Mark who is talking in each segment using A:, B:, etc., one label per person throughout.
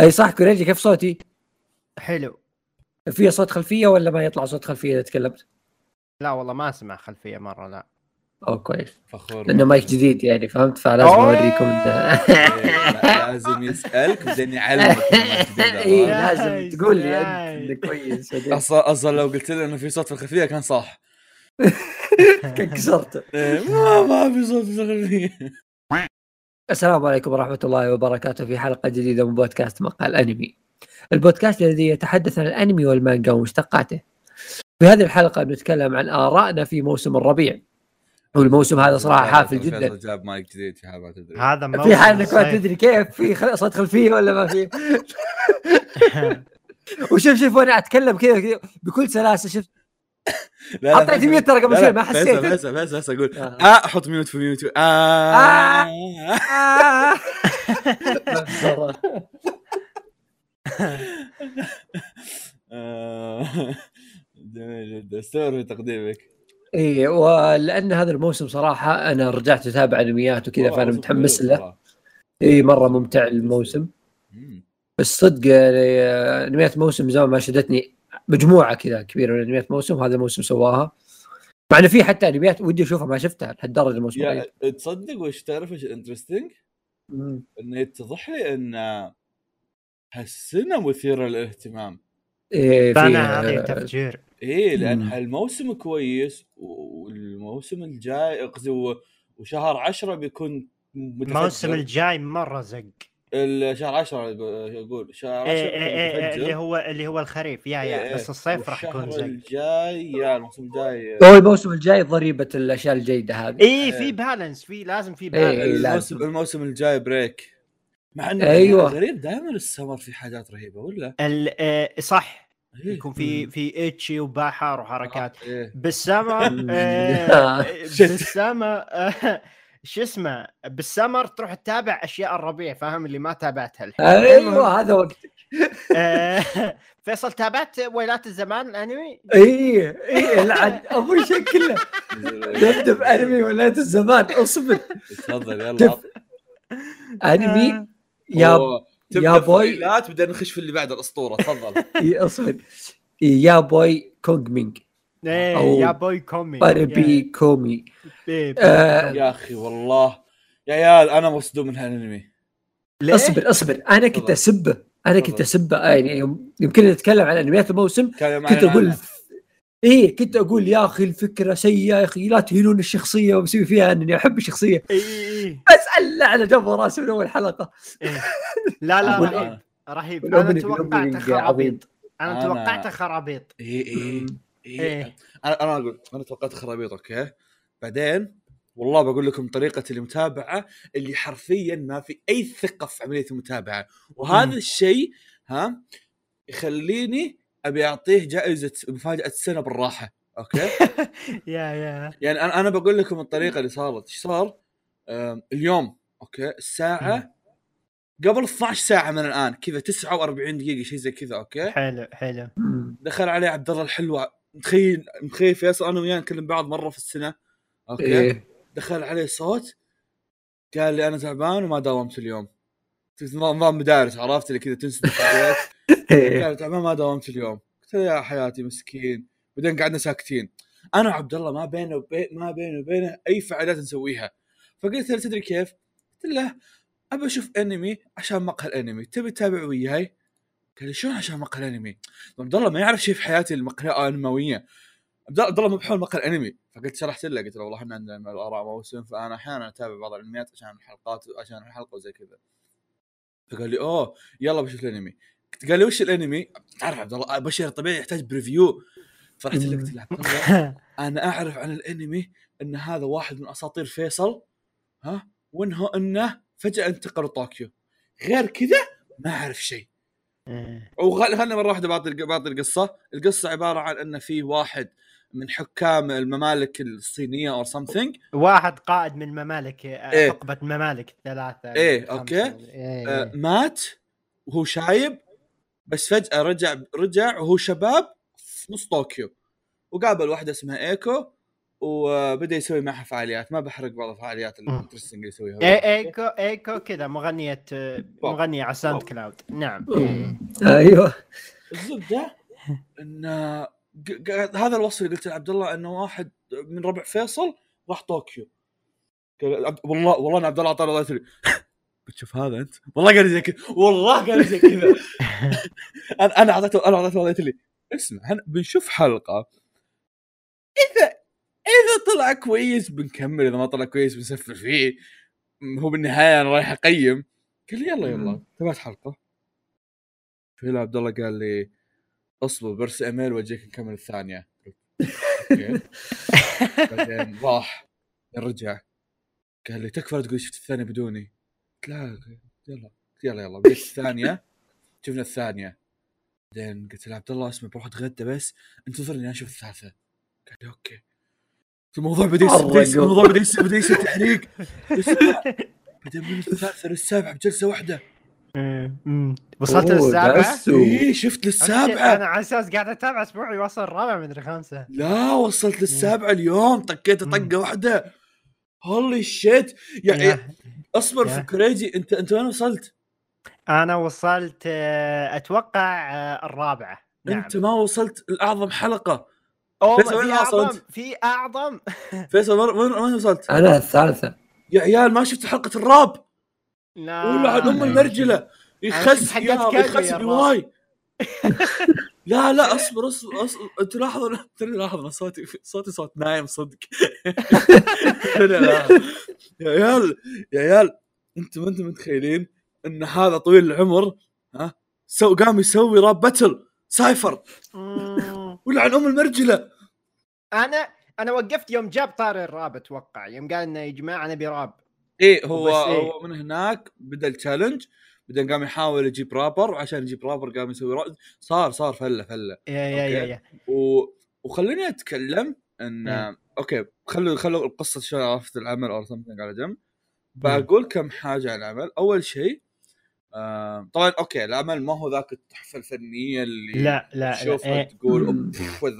A: أي صح كوريجي كيف صوتي؟
B: حلو.
A: في صوت خلفية ولا ما يطلع صوت خلفية إذا تكلمت؟
B: لا والله ما أسمع خلفية مرة لا.
A: أو كويس.
C: فخور.
A: لأنه مايك جديد يعني فهمت؟ فلازم. أوريكم.
C: إيه، لازم يسألك بعدين يعلمك
A: اي
B: nice،
A: لازم تقول لي أنت كويس
C: أصلا أصلا لو قلت له إنه في صوت في الخلفية كان صح.
A: كان كسرته.
C: إيه، ما ما في صوت في الخلفية.
A: السلام عليكم ورحمة الله وبركاته في حلقة جديدة من بودكاست مقهى الأنمي البودكاست الذي يتحدث عن الأنمي والمانجا ومشتقاته. في هذه الحلقة نتكلم عن آرائنا في موسم الربيع. والموسم هذا صراحة حافل جدا.
C: جاب مايك جديد في حال ما تدري.
B: هذا
A: في حال إنك ما. تدري كيف في خل- صوت خلفية ولا ما في؟ وشوف شوف وأنا أتكلم كذا كذا بكل سلاسة شفت
C: لا، فيصل-
A: mute ترى قبل شوي ما حسيت.
C: فيصل فيصل فيصل أقول
A: آه.
C: آه أحط mute في mute
A: آه.
C: آه. جميل جدا استمر في تقديمك
A: إي ولأن هذا الموسم صراحة أنا رجعت أتابع أنميات وكذا
C: فأنا
A: متحمس له. إي مرة ممتع الموسم. بس صدق آه، أنميات موسم زمان ما شدتني مجموعة كذا كبيرة من أنميات موسم هذا الموسم سواها مع إنه في حتى أنميات ودي أشوفها ما شفتها لهالدرجة الموسم
C: يا
A: الأخير.
C: تصدق وش تعرف إيش
A: interesting؟
C: انه يتضح لي إن هالسنة مثيرة للاهتمام
A: في
B: فأنا هذه تفجير
C: إيه
A: لأن.
C: هالموسم كويس والموسم الجاي قصدي و- وشهر عشرة بيكون متفجر.
B: الموسم الجاي مرة زق
C: الشهر 10 أقول شهر 10
B: إيه إيه إيه إيه. اللي هو اللي هو الخريف يا
C: إيه
B: يا
C: إيه.
B: بس الصيف راح يكون زق
C: الجاي يا الموسم الجاي
A: هو الموسم الجاي ضريبة الأشياء الجيدة هذه
B: اي
C: إيه.
B: في balance في لازم في
A: إيه،
B: balance
A: إيه.
C: الموسم, الموسم الجاي break مع إنه
A: أيوة.
C: غريب دائما السمر في حاجات رهيبة ولا؟
B: ال- صح
C: إيه.
B: يكون في في اتشي وبحر وحركات
C: إيه.
B: بالسمر آه، آه، شو اسمه بالسمر تروح تتابع أشياء الربيع فاهم؟ اللي ما تابعتها الحين.
A: أيوه هذا وقت
B: آه، فيصل تابعت ويلات الزمان الانمي؟
A: اي اي لعن أبو شيء كله. دبدب أنمي ولاد الزمان أصبر.
C: تفضل يلا.
A: أنمي؟ يا
C: تبدأ
A: يا
C: في
A: بوي.
C: ويلات بعدين نخش في اللي بعد الأسطورة. تفضل.
A: إي، أصبر. يا بوي كونغ مينج
B: إيه
A: أو
B: يا بوي كومي
A: باربي كومي
B: إيه،
A: آه،
C: يا أخي والله. يا عيال أنا مصدوم من هالأنمي.
B: ليه؟
A: أصبر أصبر. أنا كنت. اسبه أنا كنت. اسبه يعني يوم- يمكن نتكلم عن أنميات الموسم. كنت
C: أقول.
A: إيه كنت أقول يا أخي الفكرة سيئة يا أخي لا تهينون الشخصية ومسوي فيها أنني أحب الشخصية.
B: إيه، إيه، إيه.
A: بس اللعنه جاب راسي من اول حلقة.
B: إيه. لا لا
A: وال-
B: رهيب. رهيب
A: أنا
B: توقعته
A: ال opening
B: خرابيط. أنا
C: أنا-
B: توقعته خرابيط
C: اي اي
B: إيه.
C: اي أنا أنا أقول أنا توقعت خرابيط أوكي؟ بعدين والله بقول لكم طريقة المتابعة اللي حرفيا ما في أي ثقة في عملية المتابعة. وهذا. الشيء ها يخليني أبي أعطيه جائزة مفاجأة السنة بالراحة أوكي؟
B: يا يا.
C: يعني أنا أنا بقول لكم الطريقة اللي صارت. إيش صار؟ اليوم أوكي؟ الساعة قبل 12 ساعة من الآن كذا 49 دقيقة شيء زي كذا أوكي؟
B: حلو حلو.
C: دخل عليه عبد الله الحلوة متخيل متخيل فيصل؟ أنا وياه نكلم بعض مرة في السنة أوكي؟
A: إيه.
C: دخل عليه صوت قال لي أنا تعبان وما داومت اليوم. نظام مدارس عرفت؟ اللي كذا تنسى.
A: إيه.
C: قال تعبان ما داومت اليوم. قلت له يا حياتي مسكين. بعدين قعدنا ساكتين. أنا وعبد الله ما بينه وبين ما بينه وبينه أي فعاليات نسويها. فقلت له تدري كيف؟ قلت له أبى أشوف انمي عشان مقهى الانمي تبي تتابع وياي؟ قال لي شلون عشان مقهى الانمي؟ عبد الله ما يعرف شيء في حياتي المقهى الانموية عبد الله- مو بحول مقهى الانمي فقلت شرحت له قلت له والله إحنا عندنا الآراء موسم فأنا أحيانا أتابع بعض الانميات عشان الحلقات عشان الحلقة وزي كذا فقال لي أوه يلا بشوف الانمي قال لي وش الانمي؟ تعرف عبد الله بشر طبيعي يحتاج preview فرحت له قلت له عبد الله أنا أعرف عن الانمي إن هذا واحد من أساطير فيصل ها وإنه إنه فجأة انتقل طوكيو غير كذا ما أعرف شيء. وخلنا مرة واحدة بعطي بعطي القصة القصة عبارة عن ان في واحد من حكام الممالك الصينية أو something
B: واحد قائد من ممالك
C: إيه.
B: حقبه ممالك الثلاثه
C: إيه،
B: الخمسة.
C: أوكي.
B: إيه،
C: آه
B: إيه.
C: مات وهو شايب بس فجأة رجع رجع وهو شباب في نص طوكيو وقابل واحدة اسمها إيكو وبدأ يسوي معها فعاليات. ما بحرق بعض الفعاليات.
B: ال
C: interesting اللي يسويها.
B: إي- ايكو ايكو كذا مغنية مغنية على ساوند كلاود نعم.
A: أيوه.
C: الزبدة إن ق- ق- هذا الوصف اللي قلت لعبد الله انه واحد من ربع فيصل راح طوكيو. والله والله عبد الله أعطاني الله بتشوف هذا أنت. والله قال زي كذا والله قال زي كذا. أنا أعطيته أنا أعطيته الله لي اسمع بنشوف حلقة. إذا إذا طلع كويس بنكمل إذا ما طلع كويس بنسفر فيه. هو بالنهاية أنا رايح أقيم. قال لي يلا يلا. تابعت حلقة. في عبد الله قال لي اصبر برسل إيميل وأجيك نكمل الثانية. بعدين راح رجع. قال لي تكفى تقول شفت الثانية بدوني. قلت لا يلا يلا يلا. بديت الثانية. شفنا الثانية. بعدين قلت له عبد الله اسمع بروح أتغدى بس. انتظرني أشوف الثالثة. قال لي okay. الموضوع بدا يصير بدا الموضوع بدا يصير بدا يصير تحريق يسمع. بعدين من الثالثه للسابعه بجلسة واحدة.
B: أمم. وصلت
A: للسابعة؟
C: إيه شفت
B: أنا
C: للسابعه
B: على أساس قاعد أتابع أسبوعي وصل الرابع مدري خامسه
C: لا وصلت للسابعة اليوم. طقيت طقة واحدة. هولي شيت يعني.
B: أصبر.
C: في كريجي انت أنت وين وصلت؟
B: أنا وصلت آه، أتوقع آه، الرابعة. نعم.
C: انت ما وصلت لأعظم
B: حلقة.
C: فيصل وين
B: في؟ أعظم في أعظم.
C: فيصل وين وصلت؟
A: أنا الثالثة.
C: يا عيال ما شفت حلقة الراب؟
B: لا.
C: ولا عن أم المرجلة. يخس يخس. Boy. لا لا أصبر أصبر أصبر. أنت لاحظ ترى لاحظ أنا صوتي صوتي صوت نايم صدق. يا عيال يا عيال أنتم ما أنتم متخيلين إن هذا طويل العمر ها؟ So قام يسوي rap battle cypher.
B: مم.
C: ولا عن ام المرجلة.
B: أنا أنا وقفت يوم جاب طاري الراب أتوقع يوم قال إنه يا جماعة نبي راب.
C: إيه هو
B: إيه.
C: هو من هناك بدأ ال challenge بعدين قام يحاول يجيب رابر. وعشان يجيب رابر قام يسوي راب صار صار فلة
B: فلة. yeah yeah
C: yeah.
B: Yeah.
C: و... وخليني أتكلم إن
B: إيه.
C: okay خلوا خلوا القصة شوي عرفت العمل or something على جنب. بقول كم حاجة عن العمل. أول شيء طبعا okay العمل ما هو ذاك التحفة الفنية اللي
B: لا لا لا
C: تشوفها
B: إيه.
C: تقول. What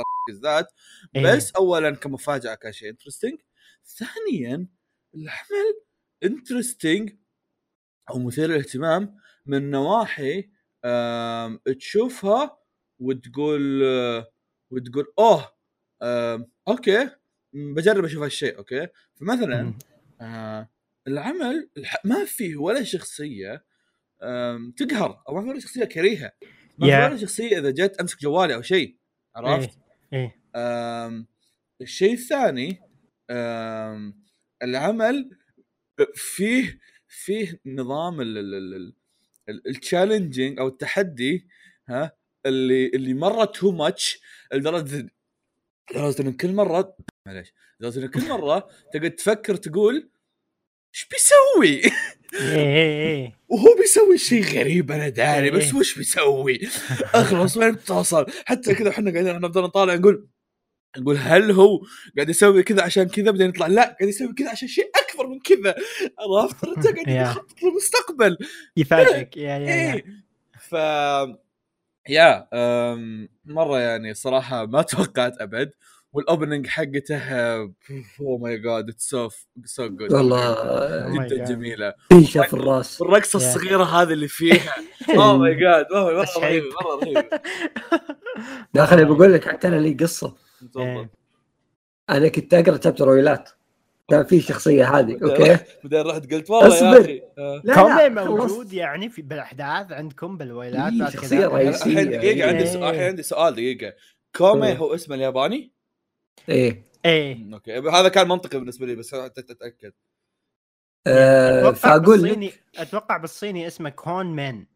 C: that
B: إيه.
C: بس اولا كمفاجأة كان شيء interesting ثانيا العمل interesting أو مثير للاهتمام من نواحي تشوفها وتقول آه، وتقول أوه okay بجرب أشوف هالشيء okay فمثلا. آه العمل ما فيه ولا شخصية تقهر أو ما في ولا شخصية كريهة ما في. ولا شخصية إذا جت امسك جوالي أو شيء عرفت؟
B: إيه
C: آم، الشيء الثاني العمل فيه فيه نظام ال challenging أو التحدي ها اللي اللي مرة too much لدرجة لدرجة إن كل مره معليش لدرجة إن كل مرة تقعد تفكر تقول إيش بيسوي؟
B: إيه إيه
C: وهو بيسوي شيء غريب أنا داري بس
B: إيه.
C: وش بيسوي؟ أخلص وين بتوصل؟ حتى كذا إحنا قاعدين نفضل نطالع نقول نقول هل هو قاعد يسوي كذا عشان كذا بعدين يطلع لا قاعد يسوي كذا عشان شيء أكبر من كذا عرفت؟ قاعد. يخطط للمستقبل
B: يفاجئك يا يا
C: ف يا مرة يعني صراحة ما توقعت أبد والاوبننج حقته Oh my God it's so so good
A: والله
B: Oh
C: جدا. جميلة
A: تنشف في الراس
C: والرقصه
B: Yeah.
C: الصغيرة هذه اللي فيها oh my God مره رهيبه. مره رهيبه
A: خليني بقول لك حتى أنا لي قصة
C: تفضل
B: إيه.
A: أنا كنت أقرأ chapter ويلات كان في شخصية هذه أوكي
C: بعدين رحت قلت والله يا
A: أصبر.
C: أخي آه.
A: لا
B: كومي
A: لا
B: موجود. يعني في بالأحداث عندكم بالويلات
A: إيه،
B: كذا
A: رئيسية.
C: الحين دقيقة عندي
B: إيه.
C: سؤال الحين عندي سؤال دقيقة كومي
A: إيه.
C: هو اسمه الياباني؟
A: إيه.
B: إيه.
C: Okay. هذا كان منطقي بالنسبة لي بس اتاكد
A: آه
B: أتوقع
A: فاقول لك.
B: بالصيني أتوقع بالصيني اسمه كونغ مينج.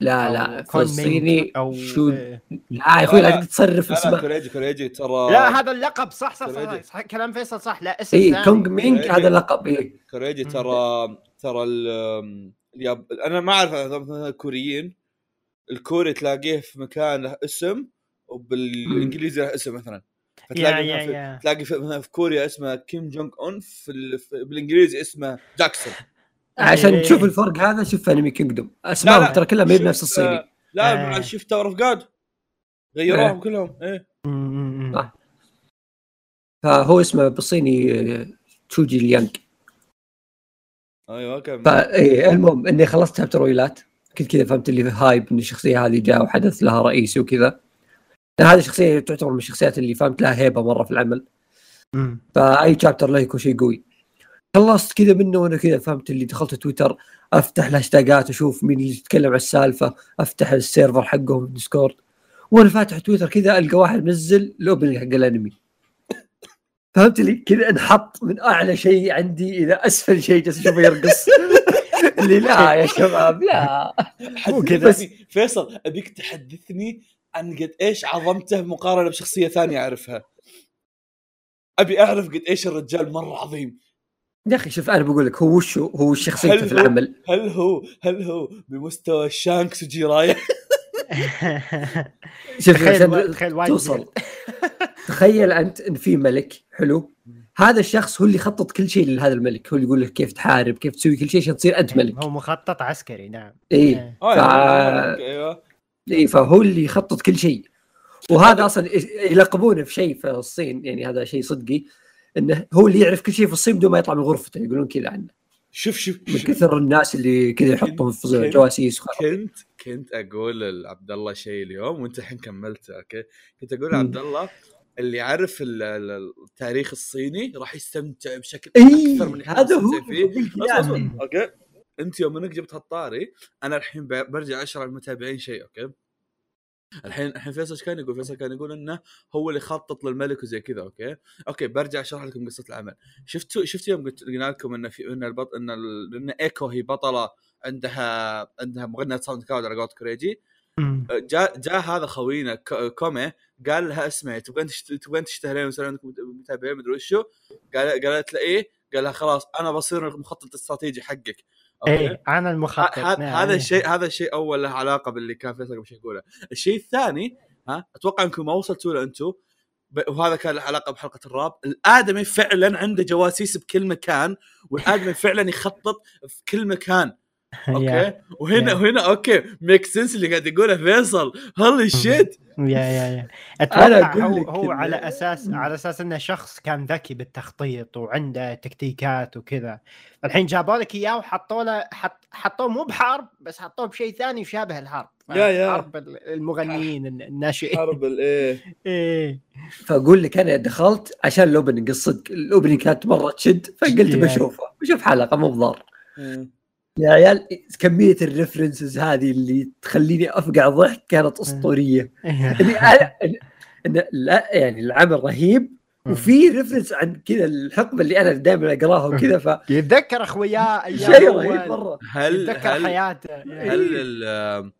A: لا لا
B: كون
A: الصيني
B: مينج أو
A: شو
B: إيه.
A: لا يا أخوي
C: لا،
A: لا تصرف
C: لا لا
A: اسمه
C: كوريجي كوريجي ترى
B: لا هذا اللقب. صح صح صح. صح, صح كلام فيصل صح. لا اسم
A: اي
B: ثاني.
A: كونغ مينج. هذا لقب إيه.
C: كوريجي. ترى ترى ال- الياب... أنا ما أعرف مثلا الكوريين الكوري تلاقيه في مكان له اسم وبالإنجليزي له اسم مثلا. فتلاقي
B: يا
C: مثلاً في...
B: yeah.
C: تلاقي في, في كوريا اسمه كيم جونج اون في, ال... في بالانجليزي اسمه جاكسون.
A: عشان
B: إيه.
A: تشوف الفرق هذا شوف انمي Kingdom اسمائهم
C: لا،
A: ترى كلها ما هي بنفس الصيني.
C: آه، لا
B: آه.
C: شفت Tower of God غيروهم كلهم
B: إيه.
A: صح. فهو اسمه بالصيني آه، تشوجي ليانج
C: أيوه كمل
A: فايه المهم إني خلصت chapter ويلات كنت كذا فهمت اللي hype إن الشخصية هذه جاء وحدث لها رئيسي وكذا. لأن هذه الشخصيه تعتبر من الشخصيات اللي فهمت لها هيبة مرة في العمل.
B: مم.
A: فأي chapter له يكون شيء قوي. خلصت كذا منه وأنا كذا فهمت اللي دخلت تويتر. أفتح الهاشتاجات أشوف مين اللي يتكلم عن السالفة. أفتح ال server حقهم في ديسكورد وأنا فاتح تويتر كذا ألقى واحد منزل ال opening حق الأنمي. فهمت لي؟ كذا انحط من أعلى شيء عندي إلى أسفل شيء جالس أشوفه يرقص. اللي لا يا شباب لا.
C: مو
B: كذا.
C: فيصل أبيك تحدثني عن قد إيش عظمته مقارنة بشخصية ثانية أعرفها. أبي أعرف قد إيش الرجال مرة عظيم.
A: يا أخي شوف أنا بقول لك هو وش هو هو وش شخصيته
C: هل
A: في
C: هو-
A: العمل؟
C: هل هو هل هو بمستوى شانكس وجيرايا؟
A: شوف
B: تخيل
A: توصل. تخيل أنت إن في ملك حلو؟ هذا الشخص هو اللي يخطط كل شيء لهذا الملك. هو اللي يقول لك كيف تحارب كيف تسوي كل شيء عشان تصير أنت ملك.
B: هو مخطط عسكري نعم.
A: اي
C: آه،
A: ف...
C: أيوه.
A: اي فهو اللي يخطط كل شيء. وهذا أصلا يلقبونه في شيء في الصين يعني هذا شيء صدقي إنه هو اللي يعرف كل شيء في الصين بدون ما يطلع من غرفته يقولون كذا عنه.
C: شوف شوف
A: من. كثر الناس اللي كذا يحطهم في جواسيس.
C: كنت كنت أقول لعبد الله شيء اليوم وأنت الحين كملت okay؟ كنت
A: أقول.
C: لعبد الله اللي يعرف ال- ال- التاريخ الصيني راح يستمتع بشكل
A: اي
C: أكثر من
A: هذا هو
C: فيه. okay؟ أنت يوم إنك جبت هالطاري أنا الحين برجع أشرح للمتابعين شيء okay؟ الحين الحين فيصل إيش كان يقول؟ فيصل كان يقول إنه هو اللي خطط للملك وزي كذا okay؟ Okay برجع أشرح لكم قصة العمل. شفتوا شفتوا يوم قلت قلنا لكم إن في إن البط إن ال- إن إيكو هي بطلة عندها عندها مغنيه ساوند كلاود على قولت كوريجي
B: مم.
C: جاء جاء هذا خوينا كومي قال لها اسمعي تبغين تشت- تبغين تشتهرين ويصير عندك مت- متابعين مدري وشو قال قالت له إيه قال لها خلاص أنا بصير المخطط الاستراتيجي حقك
B: إيه أنا المخطط.
C: هذا الشيء هذا الشيء أول له علاقة باللي كان فيصل قبل شوي يقوله. الشيء الثاني ها أتوقع إنكم ما وصلتوا له أنتم وهذا كان له علاقة بحلقة الراب. الآدمي فعلا عنده جواسيس بكل مكان والآدمي فعلا يخطط في كل مكان. okay وهنا. وهنا okay make sense اللي قاعد يقوله فيصل.
B: holy shit yeah
A: yeah
B: yeah
A: أتوقع
B: هو هو على أساس على أساس إنه شخص كان ذكي بالتخطيط وعنده تكتيكات وكذا. الحين جابوا لك إياه وحطوا له حط حطوه مو بحرب بس حطوه بشيء ثاني يشابه الحرب.
C: yeah- yeah.
B: حرب المغنيين الناشئين.
C: حرب الايه
B: إيه.
A: فأقول لك أنا دخلت عشان ال opening الصدق ال opening كانت مرة تشد فقلت. بشوفه. بشوف حلقة مو بضار. يا عيال كمية ال references هذه اللي تخليني أفقع ضحك كانت أسطورية. إن لا يعني العمل رهيب وفي reference عن كذا الحقبة اللي أنا دائما أقراها وكذا ف
B: يتذكر اخوياه أيام
A: شيء رهيب. مرة.
C: هل
B: يتذكر
C: هل
B: حياته.
C: هل ال-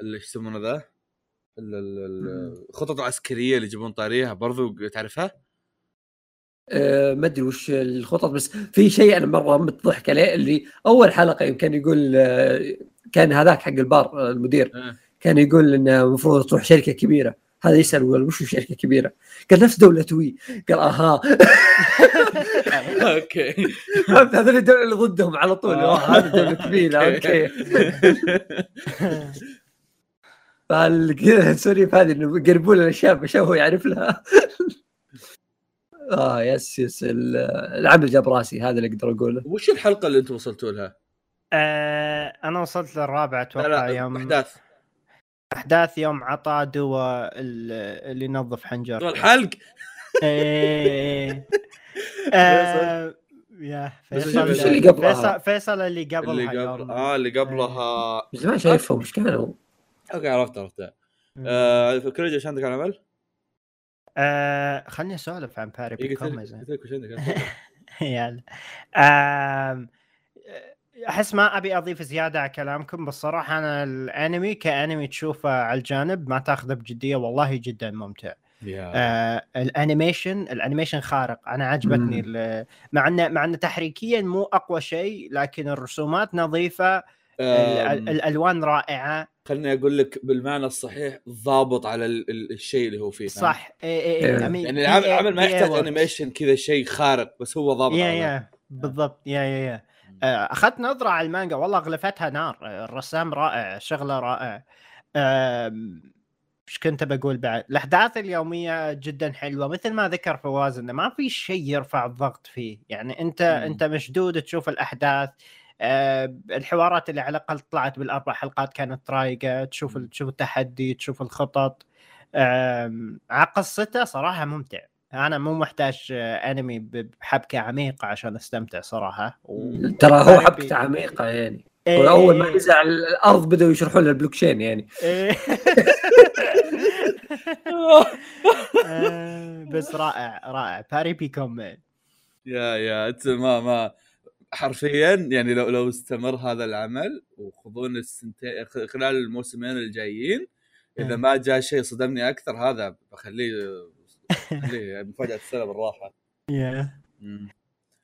C: اللي إيش يسمونه ذا؟ ال- ال- ال- الخطط العسكرية اللي يجيبون طاريها برضو تعرفها؟
A: آه، ما أدري وش الخطط بس في شيء أنا مرة متضحك عليه اللي أول حلقة يمكن يقول آه، كان هذاك حق البار آه، المدير. كان يقول انه المفروض تروح شركة كبيرة. هذا يسأل وش شركة كبيرة؟ قال نفس دولة وي قال أها.
C: أوكي.
A: فهمت؟ هذول الدولة اللي ضدهم على طول. هذا دولة كبيره أوكي. فكذا السوريف هذه إنه يقربون الأشياء عشان هو يعرف لها. آه yes yes ال- العمل جاب راسي هذا اللي أقدر أقوله.
C: وش الحلقة اللي أنتم وصلتوا لها؟
B: آه، أنا وصلت للرابع
C: لا
B: أتوقع
C: لا
B: يوم
C: احداث
B: احداث يوم عطى دواء ال- اللي ينظف حنجر.
C: الحلق.
B: إيه. آه، yeah
C: بس
B: فيصل.
C: وش
A: اللي قبلها؟
B: فيصل اللي قبلها
C: اللي قبل آه اللي قبلها.
A: من زمان شايفهم مش كانوا؟
C: okay عرفت عرفت. آه كريجي إيش عندك على العمل؟
B: آه، خلني أسولف عن باري
C: إيه، عندك
B: يلا آم، أحس ما أبي أضيف زيادة على كلامكم بس صراحة أنا الأنمي كأنمي تشوفه على الجانب ما تأخذه بجدية والله جدا ممتع. آه ال animation ال animation خارق. أنا عجبتني مع انه مع إنه تحريكيا مو أقوى شيء لكن الرسومات
C: نظيفة.
B: الألوان رائعة.
C: خليني أقول لك بالمعنى الصحيح ضابط على ال- ال- الشيء اللي هو فيه؟
B: صح. إيه إيه
A: إيه.
B: إيه.
C: يعني العمل العمل ما يحتاج. animation كذا شيء خارق بس هو ضابط
B: yeah
C: على
B: yeah بالضبط. yeah yeah yeah. آه، أخذت نظرة على المانجا. والله غلفتها نار. الرسام رائع شغلة رائع إيش كنت بقول بعد؟ الأحداث اليومية جدا حلوة. مثل ما ذكر فواز إنه ما في شيء يرفع الضغط فيه. يعني انت
C: مم.
B: أنت مشدود تشوف الأحداث. الحوارات اللي على الأقل طلعت بالأربع حلقات كانت رايقة تشوف. تشوف التحدي تشوف الخطط. على قصته صراحة ممتع. أنا مو محتاج آه، انمي بحبكة عميقة عشان أستمتع صراحة. و...
A: ترى هو حبكته
B: بي-
A: عميقة يعني.
B: إيه،
A: واول ما نزل على الأرض بدأوا يشرحون له البلوكشين يعني.
B: إيه. آه، بس رائع رائع. باري بيكومي
C: يا يا أنت ما ما حرفيا يعني لو لو استمر هذا العمل وخذون السنتين خلال الموسمين الجايين إذا
B: إيه.
C: ما جاء شيء صدمني أكثر هذا بخليه بخليه مفاجأة السنة بالراحة مم.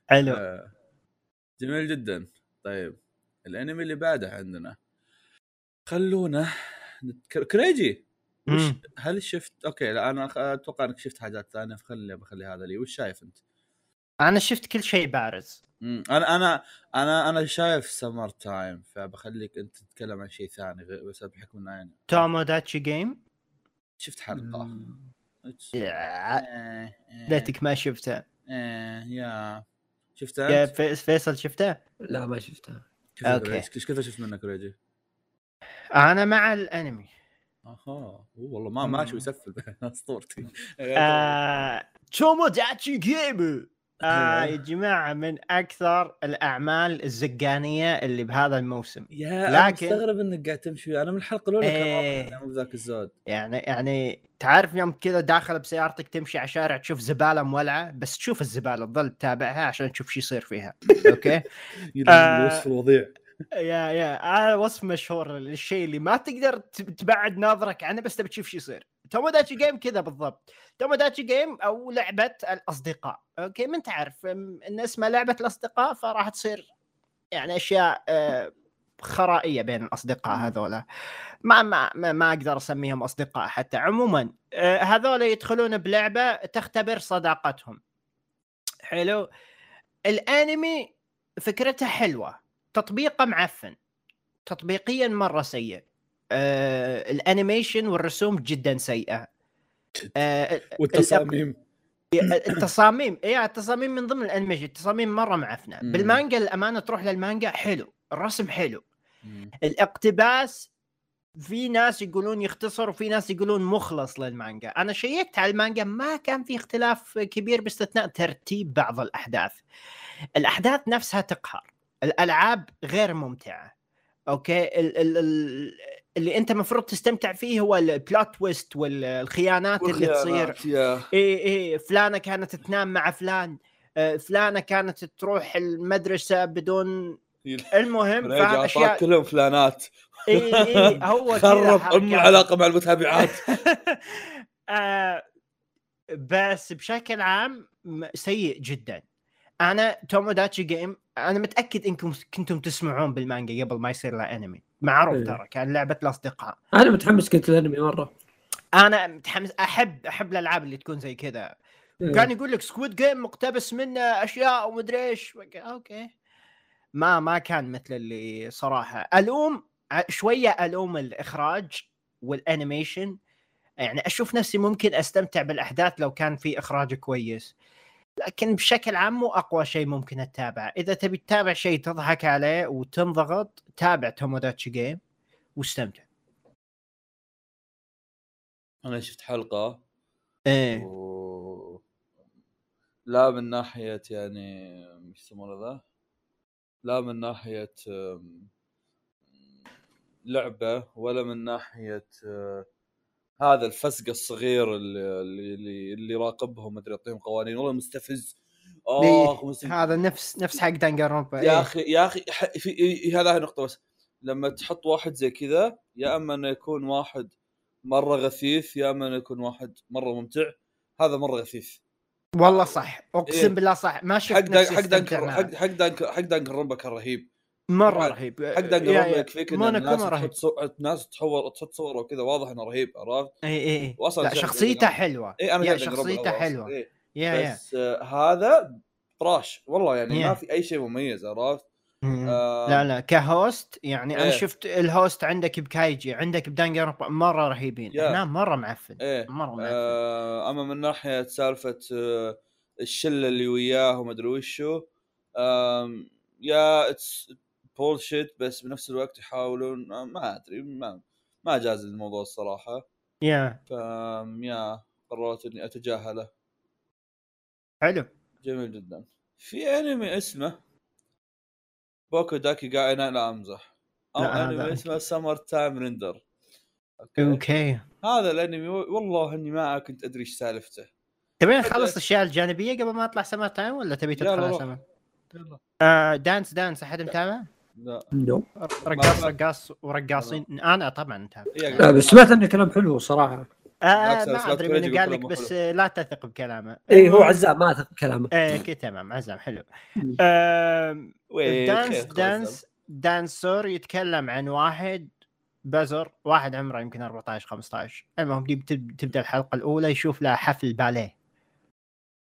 B: حلو
C: آه، جميل جدا طيب الأنمي اللي بعده عندنا خلونا نتكر... كريجي وش. هل شفت أوكي لا أنا أتوقع إنك شفت حاجات ثانية فخلي بخلي هذا لي وش شايف أنت؟
B: أنا شفت كل شيء بارز.
C: مم. أنا أنا أنا أنا شايف سمر تايم فبخليك أنت تتكلم عن شيء ثاني غير بس بحكم ان أنا
B: توموداتشي جيم
C: شفت حلقه
B: يا-
C: إيه، إيه،
B: ليتك ما شفته.
C: إيه، يا.
B: يا
C: شفته؟
B: في- فيصل شفته؟
A: لا ما شفتها
B: أوكي.
C: كريجي؟ إيش كثر شفت منك ريجي؟
B: أنا مع
C: الأنمي. أها. والله ما ماشي
B: مم.
C: ويسفل أسطورتي.
B: آه، توموداتشي جيم آه. يا جماعة من أكثر الأعمال الزقانية اللي بهذا الموسم.
C: yeah
B: لكن-
C: مستغرب إنك قاعد تمشي. أنا من الحلقة الأولى
B: إيه.
C: كان مو بذاك الزود.
B: يعني يعني تعرف يوم كذا داخل بسيارتك تمشي على شارع تشوف زبالة مولعة؟ بس تشوف الزبالة تظل تتابعها عشان تشوف شو يصير فيها. okay؟ آه.
C: الوصف الوضيع.
B: yeah yeah هذا وصف مشهور للشيء اللي ما تقدر تبعد نظرك عنه بس تبي تشوف شو يصير. توموداتشي جيم كذا بالضبط. توموداتشي جيم أو لعبة الأصدقاء. okay ما انت عارف أم، إن اسمها لعبة الأصدقاء فراح تصير يعني أشياء آه، خرائية بين الأصدقاء هذولا. ما ما ما, ما أقدر أسميهم أصدقاء حتى. عموما آه، هذولا يدخلون بلعبة تختبر صداقتهم. حلو؟ الأنمي فكرته حلوة. تطبيقه معفن. تطبيقيا مرة سيء. آه ال animation والرسوم جدا سيئة. آه
C: والتصاميم.
B: التصاميم اي التصاميم من ضمن ال animation التصاميم مرة معفنه. بالمانجا الامانه تروح للمانجا حلو الرسم حلو.
C: مم.
B: الاقتباس في ناس يقولون يختصر وفي ناس يقولون مخلص للمانجا. أنا شيكت على المانجا ما كان في اختلاف كبير باستثناء ترتيب بعض الأحداث. الأحداث نفسها تقهر. الألعاب غير ممتعة. okay؟ ال ال ال اللي أنت المفروض تستمتع فيه هو ال plot twist والخيانات اللي تصير. اي اي فلانة كانت تنام مع فلان. آه، فلانة كانت تروح المدرسة بدون المهم
C: أعطاك
B: فأشياء
C: كلهم فلانات.
B: اي اي هو
C: خرب. أم العلاقه مع المتابعات.
B: آه، بس بشكل عام سيء جدا. أنا Tomodachi Game أنا متأكد إنكم كنتم تسمعون بالمانجا قبل ما يصير له انمي معروف
A: إيه.
B: ترى كان لعبة الأصدقاء.
A: أنا متحمس كنت الأنمي مرة.
B: أنا متحمس أحب أحب الألعاب اللي تكون زي كذا.
A: إيه.
B: كان يقول لك Squid Game مقتبس منه أشياء ومدري إيش. okay. ما ما كان مثل اللي صراحة. ألوم شوية ألوم الإخراج والأنيميشن. يعني أشوف نفسي ممكن أستمتع بالأحداث لو كان في إخراج كويس. لكن بشكل عام مو أقوى شيء ممكن تتابعه إذا تبي تتابع شيء تضحك عليه وتنضغط تابع Tomodachi Game واستمتع.
C: أنا شفت حلقة
B: إيه.
C: و... لا من ناحية يعني إيش يسمونه ذا؟ لا من ناحية لعبة ولا من ناحية أه، هذا الفسق الصغير اللي اللي اللي, يراقبهم مدري يعطيهم قوانين والله مستفز آخ
B: ليه؟
C: مستفز
B: هذا نفس نفس حق دانجارومبا
C: يا
B: إيه.
C: أخي يا أخي ح- في إي- هذا نقطة بس لما تحط واحد زي كذا يا أما إنه يكون واحد مرة غثيث يا أما إنه يكون واحد مرة ممتع هذا مرة غثيث
B: والله صح أقسم
C: إيه.
B: بالله صح ما شفت
C: حق دان
B: نفسي
C: حق دان
B: استمتع معه.
C: حق حق دان حق كان رهيب
B: مرة
C: حق-
B: رهيب يا- يا.
C: يكفيك إن
B: مونوكوما
C: الناس
B: رهيب
C: الناس تصور تحط صورة وكذا واضح إنه رهيب عرفت؟
B: إي إي
C: إي
B: لا شخصيته حلوة
C: إي أنا
B: يا شخصيته
C: حلوة. إيه.
B: يا يا
C: بس آه هذا طراش والله يعني
B: Yeah.
C: ما في أي شيء مميز عرفت؟ آه،
B: لا لا كهوست يعني أنا
C: إيه.
B: شفت الهوست عندك بكايجي عندك بدانجر مرة رهيبين
C: يا.
B: هنا مرة معفن
C: إيه
B: مرة معفن
C: آه أما من ناحية سالفة آه الشلة اللي وياه وما أدري وشو yeah it's bullshit بس بنفس الوقت يحاولون آه، ما أدري ما ما جاز الموضوع الصراحة.
B: yeah
C: ف yeah قررت إني أتجاهله.
B: حلو.
C: جميل جدا. في انمي اسمه بوكو داكي جاي لا امزح
B: أو
C: انمي. اسمه Summer Time Render okay.
B: okay.
C: هذا الانمي والله إني ما كنت أدري إيش سالفته.
B: تبي نخلص الأشياء الجانبية قبل ما اطلع Summer Time ولا تبي تدخل على. سمر؟
C: يلا.
B: آه Dance Dance أحد متابع؟
C: لا.
B: رقاص رقاص ورقاصين. أنا طبعا متابع
C: إيه،
A: لا بس سمعت انه كلام حلو صراحة.
B: آه ما
C: أدري
B: من قال لك بس لا تثق بكلامه.
A: اي هو عزام ما أثق بكلامه.
B: إيه okay تمام عزام حلو.
C: Dance
B: Dance Danseur يتكلم عن واحد بزر واحد عمره يمكن 14 15 المهم تبدأ الحلقة الأولى يشوف له حفل باليه.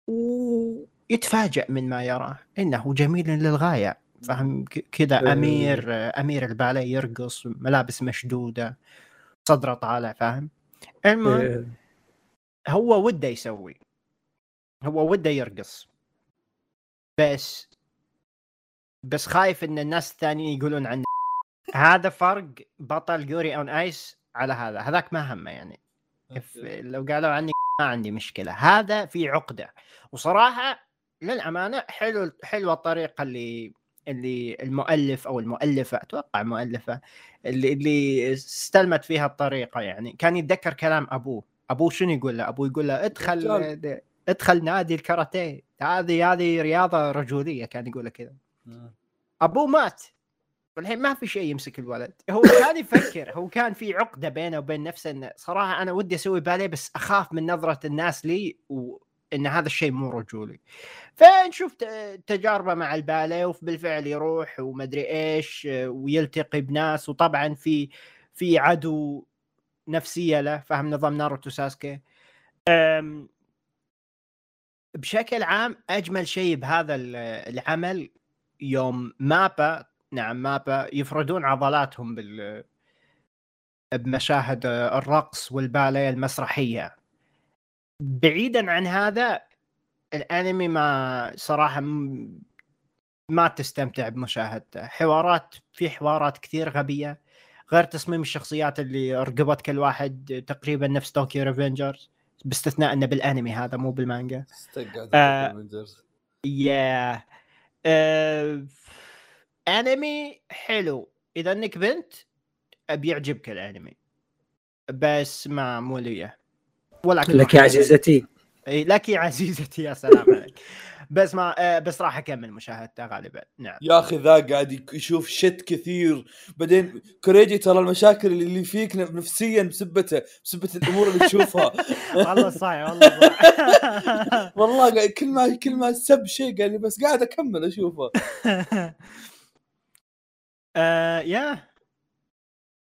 B: ويتفاجأ من ما يراه إنه جميل للغاية. فهم ك- كذا
A: إيه.
B: أمير أمير الباليه يرقص ملابس مشدودة صدرة طالع فاهم؟ المهم
A: إيه.
B: هو وده يسوي. هو وده يرقص. بس بس خايف إن الناس الثانيين يقولون عنه. هذا فرق بطل Yuri on Ice على هذا. هذاك ما همه يعني. لو قالوا عني ما عندي مشكلة. هذا في عقدة. وصراحة للأمانة حلو حلوة الطريقة اللي اللي المؤلف أو المؤلفة أتوقع مؤلفة اللي اللي استلمت فيها الطريقة يعني. كان يتذكر كلام أبوه. أبوه شنو يقول له؟ أبوه يقول له ادخل
C: رجال.
B: ادخل نادي الكاراتيه. هذه هذه رياضة رجولية. كان يقول له كذا. أبوه مات. والحين ما في شيء يمسك الولد. هو كان يفكر هو كان في عقدة بينه وبين نفسه انه صراحة أنا ودي أسوي باليه بس أخاف من نظرة الناس لي وان هذا الشيء مو رجولي. فنشوف تجاربه مع الباليه وبالفعل يروح ومدري إيش ويلتقي بناس وطبعا في في عدو نفسية له فاهم نظام ناروتو ساسكي؟ بشكل عام أجمل شيء بهذا ال- العمل يوم MAPPA نعم MAPPA يفردون عضلاتهم بال بمشاهد الرقص والباليه المسرحية. بعيدا عن هذا الأنمي ما صراحة ما تستمتع بمشاهدته. حوارات في حوارات كثير غبية غير تصميم الشخصيات اللي رقبت كل واحد تقريبا نفس Tokyo Revengers باستثناء إنه بالأنمي هذا مو بالمانجا. آه. يا آه... أنمي حلو. إذا إنك بنت بيعجبك الأنمي. بس ما مو لي ولكن
A: لك يا عزيزتي.
B: إي، لك يا عزيزتي يا سلام عليك. بس ما آه، بس راح أكمل مشاهدته غالبا. نعم.
C: يا أخي ذا قاعد يشوف شت كثير. بعدين كوريجي ترى المشاكل اللي فيك نفسيا بسبته بسبه الأمور اللي تشوفها.
B: والله صايع والله صايع
C: والله قاعد كل ما كل ما سب شيء قال لي بس قاعد أكمل أشوفه.
B: آه، يا.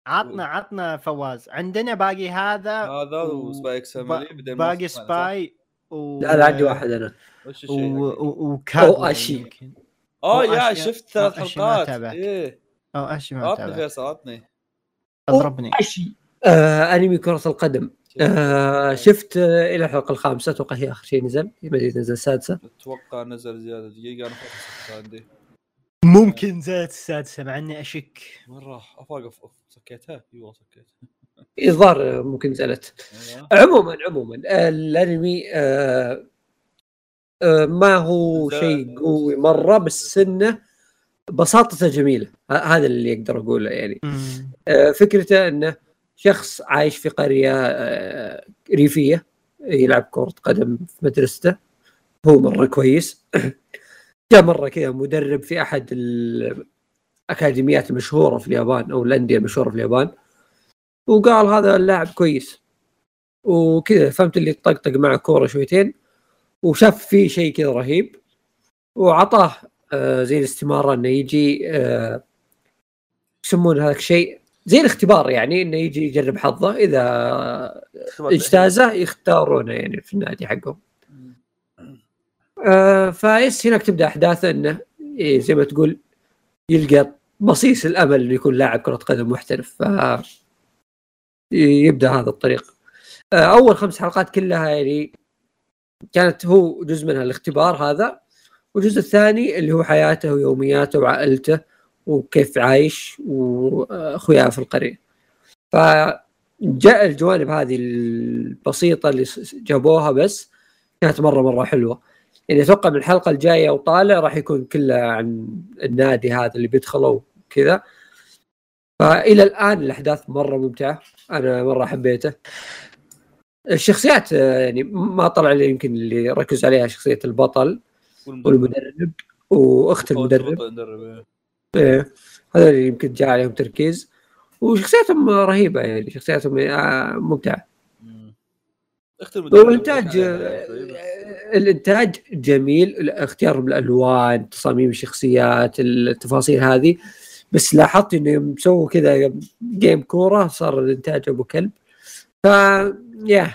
B: عطنا عطنا فواز. عندنا باقي هذا
C: هذا
B: و-
C: وسباي إكس
B: با-
C: فاميلي بعدين
B: باقي سباي و...
A: لا لا عندي واحد
C: أنا؟ وش
B: و... و... آه
A: أو
C: يا شفت ثلاث
B: أو أشي ما
C: حلقات. إيه.
B: أو أشي ما
C: عطني. فيصل عطني.
B: اضربني
A: أشي. آه أنمي كرة القدم. آه شفت آه إلى الحلقة الخامسة. أتوقع هي آخر شيء نزل. يبدأ نزل السادسة.
C: أتوقع نزل زيادة دقيقة. أنا عندي.
B: ممكن زادت السادسة مع إني أشك.
C: وين راح؟ افاق أف- أف- سكيتها إي والله سكيتها
A: الظاهر ممكن نزلت. عموما عموما الأنمي آه آه ما هو شيء قوي مرة بس إنه بساطته جميلة. ه- هذا اللي أقدر أقوله يعني. آه، فكرته إنه شخص عايش في قرية ريفية يلعب كرة قدم في مدرسته. هو مرة كويس. جاء مرة كذا مدرب في أحد الاكاديميات المشهوره في اليابان أو الأندية المشهوره في اليابان. وقال هذا اللاعب كويس. وكذا فهمت اللي طقطق معه كورة شويتين. وشاف فيه شيء كذا رهيب. وعطاه آه، زي الاستمارة إنه يجي آه، يسمون هذاك الشيء زي الاختبار يعني إنه يجي يجرب حظه. إذا اجتازه يختارونه يعني في النادي حقهم. آه فايس هناك تبدأ أحداثه إنه إيه زي ما تقول يلقى بصيص الأمل إنه يكون لاعب كرة قدم محترف ف يبدأ هذا الطريق. آه، أول خمس حلقات كلها يعني كانت هو جزء منها الاختبار هذا والجزء الثاني اللي هو حياته ويومياته وعائلته وكيف عايش وأخوياه في القرية. فجاء الجوانب هذه البسيطة اللي جابوها بس كانت مرة مرة حلوة. يعني أتوقع من الحلقة الجاية وطالع راح يكون كله عن النادي هذا اللي بيدخلوا كذا. فإلى الآن الأحداث مرة ممتعة. أنا مرة حبيته. الشخصيات يعني ما طلع لي يمكن اللي ركز عليها شخصية البطل والمدرب. وأخت المدرب. إيه. هذول يمكن جاء عليهم تركيز. وشخصياتهم رهيبة يعني شخصياتهم آه،
C: ممتعة.
A: والإنتاج آه، الإنتاج جميل اختيارهم الالوان تصاميم الشخصيات التفاصيل هذه. بس لاحظت إنه يوم سووا كذا جيم كورة صار الإنتاج أبو كلب. ف يا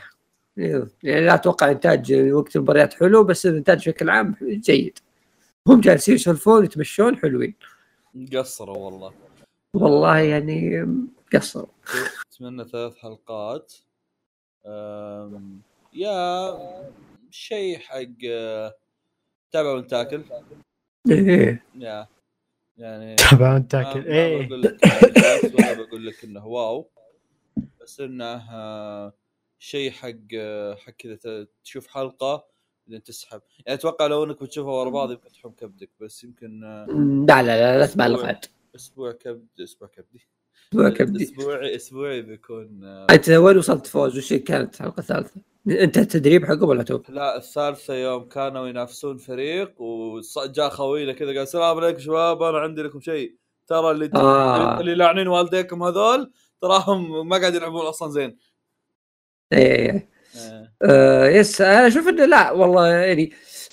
A: يعني لا أتوقع إنتاج وقت المباريات حلو بس الإنتاج بشكل عام جيد. هم جالسين يسولفون يتمشون حلوين.
C: قصروا والله.
A: والله يعني قصروا.
C: أتمنى ثلاث حلقات. يا شيء حق تابع وانتاكل
A: إيه.
C: يا يعني
B: تابع تاكل إيه.
C: بقول لك ولا بقول لك إنه واو. بس إنه آه، شيء حق آه، حق كذا ت- تشوف حلقة بعدين تسحب. يعني أتوقع لو إنك بتشوفها ورا بعض يمكن تحوم كبدك بس يمكن آه،
A: لا لا لا لا تبالغ عاد.
C: أسبوع كبد أسبوع كبدي.
A: أسبوع كبدي
C: اسبوعي أسبوعي بيكون آه،
A: أنت وين وصلت فوز وش كانت الحلقة الثالثة؟ أنت التدريب حقه ولا تو؟
C: لا الثالثة يوم كانوا ينافسون فريق وجاء خوينا كذا قال السلام عليكم شباب أنا عندي لكم شيء ترى اللي
A: آه.
C: اللي لاعنين والديكم هذول تراهم ما قاعد يلعبون أصلا زين
A: إيه
C: آه.
A: آه يس أنا أشوف إنه لا والله يعني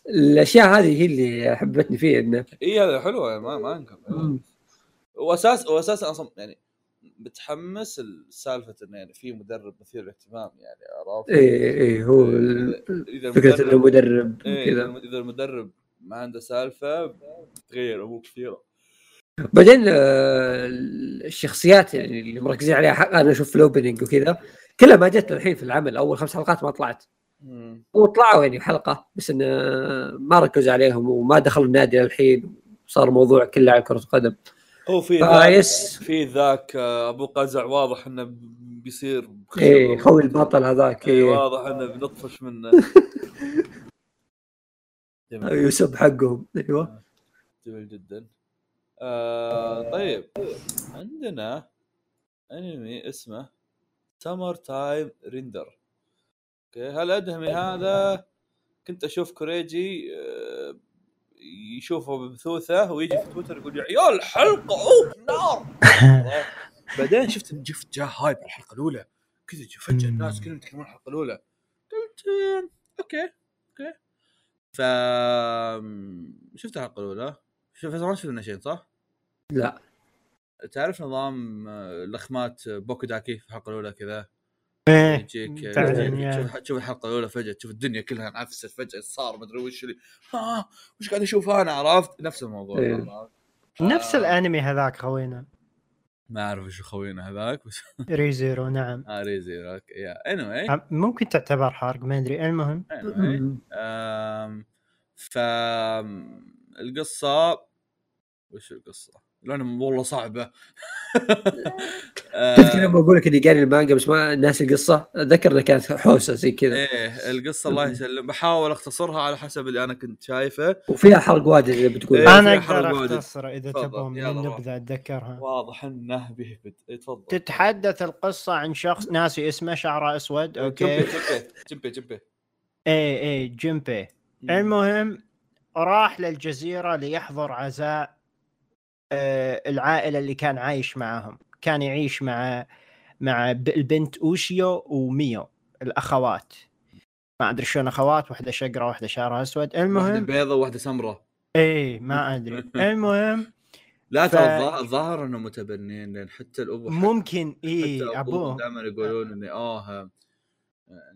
A: الأشياء هذه هي اللي حبتني فيه إنه
C: اي هذا حلوة ما ما
A: أنكر.
C: واساس واساسا أصلا يعني بتحمس السالفه إنه يعني في مدرب مثير للاهتمام يعني عرفت؟
A: إيه إيه هو ال-
C: إذا
A: فكرة إنه
C: المدرب
A: مدرب
C: إيه،
A: كذا
C: إذا المدرب ما عنده سالفة تغير أمور كثيرة
A: بعدين آه، الشخصيات يعني اللي مركزين عليها حق أنا أشوف ال opening وكذا كلها ما جت الحين في العمل أول خمس حلقات ما طلعت. وطلعوا يعني حلقة بس انه ما ركزوا عليهم وما دخلوا النادي الحين صار موضوع كله على كرة قدم
C: هو في
A: آه
C: ذاك
A: yes.
C: في ذاك آه، أبو قزع واضح إنه بيصير.
A: إيه خوي البطل هذاك
C: إيه،
A: إيه.
C: واضح إنه بنطفش منه. جميل.
A: يسب حقهم. أيوه.
C: جميل جدا. آه طيب. عندنا أنمي اسمه Summer Time Render okay هالادمي هذا؟ كنت أشوف كوريجي آه، يشوفه ببثوثة ويجي في تويتر يقول يا عيال حلقة أوه نار. بعدين شفت جفت جاه hype الحلقة الأولى. كذا فجأة الناس كلهم يتكلمون الحلقة الأولى. قلت okay okay. ف شفت الحلقة الأولى؟ شوف ما شفت منها شيء صح؟
A: لا.
C: تعرف نظام آه، لخمات بوكو داكي في الحلقة الأولى كذا؟ يجيك
B: بعدين يا-
C: تشوف تشوف الحلقة الأولى فجأة تشوف الدنيا كلها انعفست فجأة صار مدري وش اللي. ها وش قاعد أشوف أنا؟ عرفت؟ نفس الموضوع.
A: إيه.
B: نفس
C: آه،
B: الأنمي هذاك خوينا.
C: ما أعرف وش خوينا هذاك بس.
B: Re:Zero نعم.
C: آه ريزي okay yeah. اني
B: ممكن تعتبر حرق ما أدري. المهم.
C: ف القصة وش القصة؟ لأنها والله صعبة.
A: تذكر لما أقول لك إني قاري المانجا بس ما ناسي القصة. أتذكر انها كانت حوسة زي كذا.
C: إيه القصة الله يسلم. بحاول أختصرها على حسب اللي أنا كنت شايفه.
A: وفيها حرق واجد اللي بتقول
C: إيه.
B: أنا
C: أقدر.
B: اختصر إذا
C: تفضل،
B: تبغون من. النبذه اتذكرها
C: واضح إنه بيهبد. إيه، تفضل.
B: تتحدث القصة عن شخص ناسي اسمه شعره أسود. okay.
C: جمبي جمبي جمبي
B: اي اي جيمبي المهم راح للجزيرة ليحضر عزاء العائلة اللي كان عايش معهم كان يعيش مع مع البنت أوشيو وميو الأخوات. ما أدري شلون أخوات واحدة شقرة واحدة شعرها
C: أسود.
B: المهم
C: بيضة وواحدة سمراء.
B: إي ما أدري. المهم
C: لا
B: ف-
C: ترى الظاهر- الظاهر إنهم متبنين لأن حتى الابو
B: ممكن
C: إي
B: أبوه.
C: دائما يقولون إني آه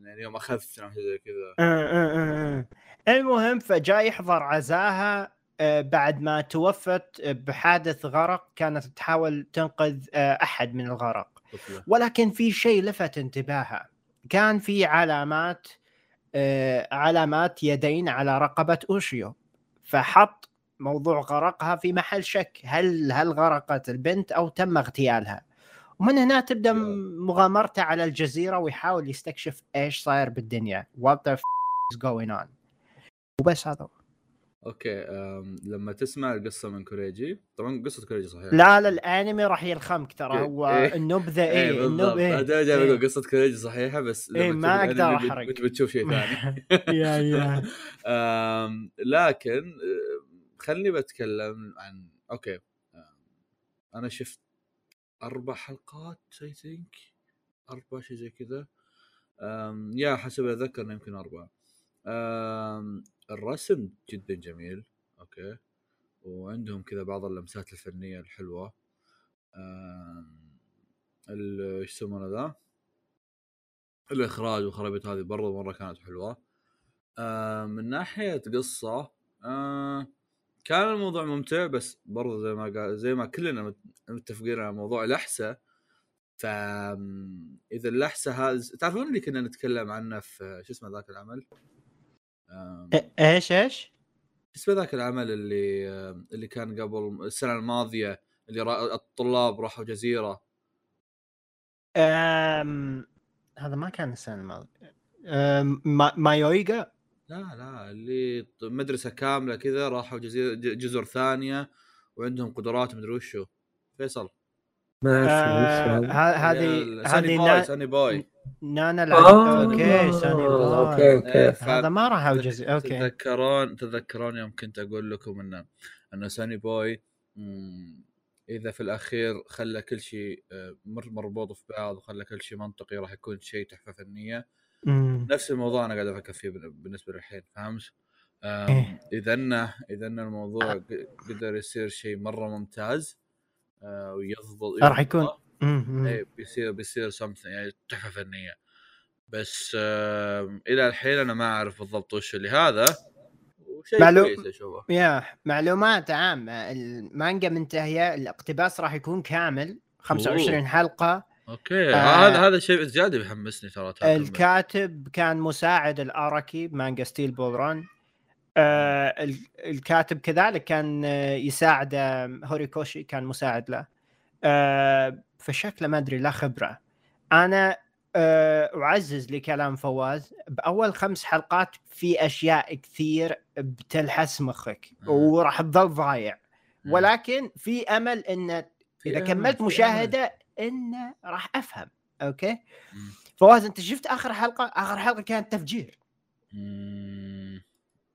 C: يعني يوم أخذت زي كذا.
B: آه، آه، آه، آه. المهم فجاء يحضر عزاها آه، بعد ما توفت بحادث غرق كانت تحاول تنقذ آه، أحد من الغرق. ولكن في شيء لفت انتباهها. كان في علامات آه، علامات يدين على رقبة أوشيو. فحط موضوع غرقها في محل شك. هل هل غرقت البنت أو تم اغتيالها؟ ومن هنا
C: تبدأ.
B: مغامرته على الجزيرة ويحاول يستكشف إيش صاير بالدنيا. What the f is going on وبس هذا.
C: okay أم، لما تسمع القصة من كوريجي طبعا قصة كوريجي صحيح
B: لا لا الأنمي راح يلخمك ترى
C: إيه،
B: هو
C: إيه.
B: النبذه
C: بالضبط.
B: النبذه
C: أنا جاي
B: إيه.
C: بقول قصة كوريجي صحيحة بس لما
B: إيه، ما أحرق.
C: بت- بتشوف شيء ثاني.
B: yeah yeah.
C: أم، لكن خلني بتكلم عن okay أنا شفت أربع حلقات I think أربع شيء زي كذا. yeah حسب أتذكر يمكن أربعة. الرسم جدا جميل okay. وعندهم كذا بعض اللمسات الفنية الحلوة. إيش يسمونه ذا؟ الإخراج والخرابيط هذه برضو مرة كانت حلوة. من ناحية قصة آه كان الموضوع ممتع بس برضو زي ما قال زي ما كلنا مت- متفقين على موضوع الاحساء ف إذا الاحساء هذا تعرفون اللي كنا نتكلم عنه في شو اسمه ذاك العمل؟ آم،
B: إيش إيش؟
C: شو اسمه ذاك العمل اللي اللي كان قبل السنة الماضية اللي را... الطلاب راحوا جزيرة.
B: أم... هذا ما كان السنة الماضية. أم... ما... مايويغا
C: لا لا اللي مدرسة كاملة كذا راحوا جزيره جزر ثانية وعندهم قدرات مدري وشو. فيصل.
A: ما
B: آه،
A: اعرف
B: هذه هذه.
C: Sonny Boy
B: نانا
A: آه،
B: العب okay
A: Sonny Boy
C: okay okay
B: هذا ما راح جزء أوكي
C: تتذكرون تتذكرون يوم كنت أقول لكم انه انه ساني بوي إذا في الأخير خلى كل شيء آه، مر- مربوط في بعض وخلى كل شيء منطقي راح يكون شيء تحفة فنية
B: مم.
C: نفس الموضوع أنا قاعد أفكر فيه بال- بالنسبة للحين فهمت؟
B: إيه.
C: إذا انه إذا ان الموضوع ق- قدر يصير شيء مرة ممتاز آه، ويضبط
B: راح يكون.
C: إيه بيصير بيصير something يعني تحفة فنية. بس إلى الحين أنا ما أعرف بالضبط وش اللي هذا كويس أشوفه.
B: yeah معلومات عامة. المانجا منتهية الاقتباس راح يكون كامل 25 حلقة.
C: okay.
B: آه.
C: هذا هذا شيء زيادة بيحمسني ترى.
B: الكاتب كان مساعد الآراكي بمانجا Steel Ball Run آه ال- الكاتب كذلك كان يساعد آه، هوريكوشي كان مساعد له آه فشكله ما أدري لا خبرة أنا آه أعزز لكلام فواز بأول خمس حلقات في أشياء كثير بتلحس مخك. وراح تظل ضايع. ولكن في
C: أمل
B: إن
C: إذا
B: كملت مشاهدة إنه راح
C: أفهم okay.
B: فواز أنت شفت آخر حلقة آخر حلقة كانت تفجير.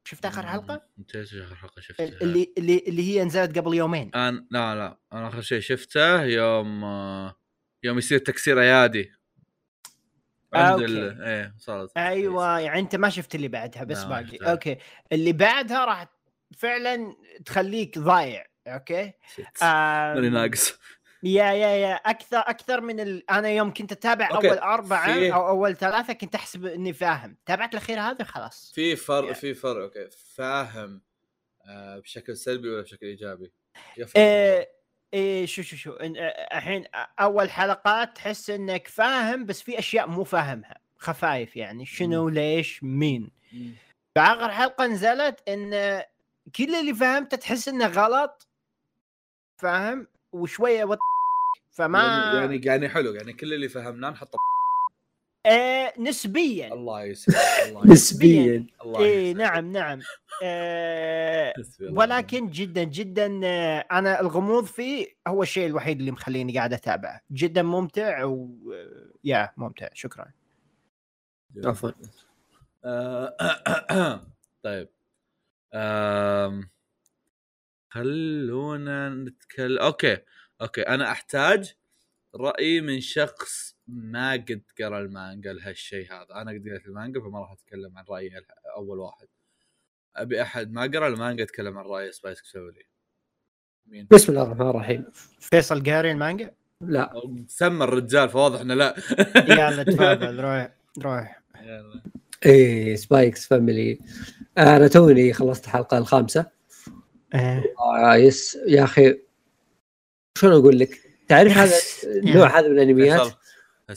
B: شفت آخر حلقة؟
C: انت إيش آخر حلقة شفتها؟
B: اللي اللي اللي هي نزلت قبل يومين.
C: أنا لا لا أنا آخر شيء شفته يوم آه، يوم يصير تكسير أيادي. عند
B: okay.
C: ال... إيه صارت.
B: أيوه يعني أنت ما شفت اللي بعدها بس باقي. okay. اللي بعدها راح فعلا تخليك ضايع
C: okay.
B: آه
C: ماني ناقص.
B: yeah yeah yeah أكثر أكثر من ال... أنا يوم كنت أتابع
C: okay،
B: أول أربعة
C: في-
B: أو أول ثلاثة كنت أحسب إني فاهم. تابعت الأخير هذا خلاص
C: في فرق. في فرق okay. فاهم آه بشكل سلبي ولا بشكل إيجابي؟
B: إيه إيه شو شو شو آه، الحين أول حلقات تحس إنك فاهم بس في أشياء مو فاهمها. خفايف يعني. شنو ليش مين.
C: مم.
B: فآخر حلقة نزلت إن كل اللي فهمته تحس إنه غلط. فاهم؟ وشوية وط... فما
C: يعني يعني يعني حلو يعني كل اللي فهمناه نحطه
B: آه نسبيا.
C: الله يسلمك
A: نسبيا.
C: الله يسلمك.
B: نعم نعم. آه ولكن جدا جدا آه، أنا الغموض فيه هو الشيء الوحيد اللي مخليني قاعد أتابعه. جدا ممتع و آه، يا ممتع. شكرا.
A: عفوا.
C: آه، طيب. خلونا نتكلم okay okay أنا أحتاج رأي من شخص ما قد قرأ المانجا لهالشيء هذا. أنا قد قريت المانجا فما راح أتكلم عن رأيي أول واحد. أبي أحد ما قرأ المانجا يتكلم عن رأي Spy Family مين؟
A: بسم الله الرحمن الرحيم.
B: فيصل قاري المانجا؟
A: لا.
C: سمى الرجال فواضح إنه لا.
B: يلا تفضل روح روح.
C: يلا.
A: إيه Spy x Family أنا توني خلصت الحلقة
B: الخامسة.
A: آه yes يا أخي شلون أقول لك؟ تعرف هذا النوع هذا من الأنميات؟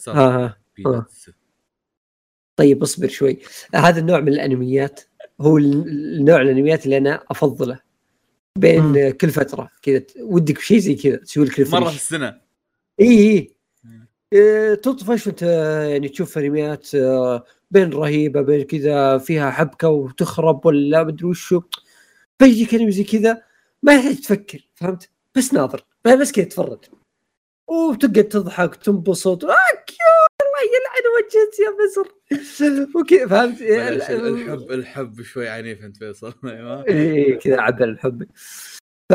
C: happiness.
A: طيب اصبر شوي هذا النوع من الأنميات هو ال- النوع الأنميات اللي أنا أفضله بين
B: مم.
A: كل فترة كذا ودك بشيء زي كذا تسوي لك
C: مرة في
A: السنة إي
C: إي.
A: إيه، تطفش وانت يعني تشوف أنميات آه، بين رهيبة بين كذا فيها حبكة وتخرب ولا مدري وشو فيجيك انمي زي كذا ما يحتاج تفكر فهمت؟ بس ناظر بس كذا تتفرج وتقعد تضحك تنبسط آه الله يلعن وجهك يا بزر وكذا فهمت؟
C: بلاش الحب الحب شوي عنيف انت فيصل. أيوه.
A: إيه كذا عبر الحب. ف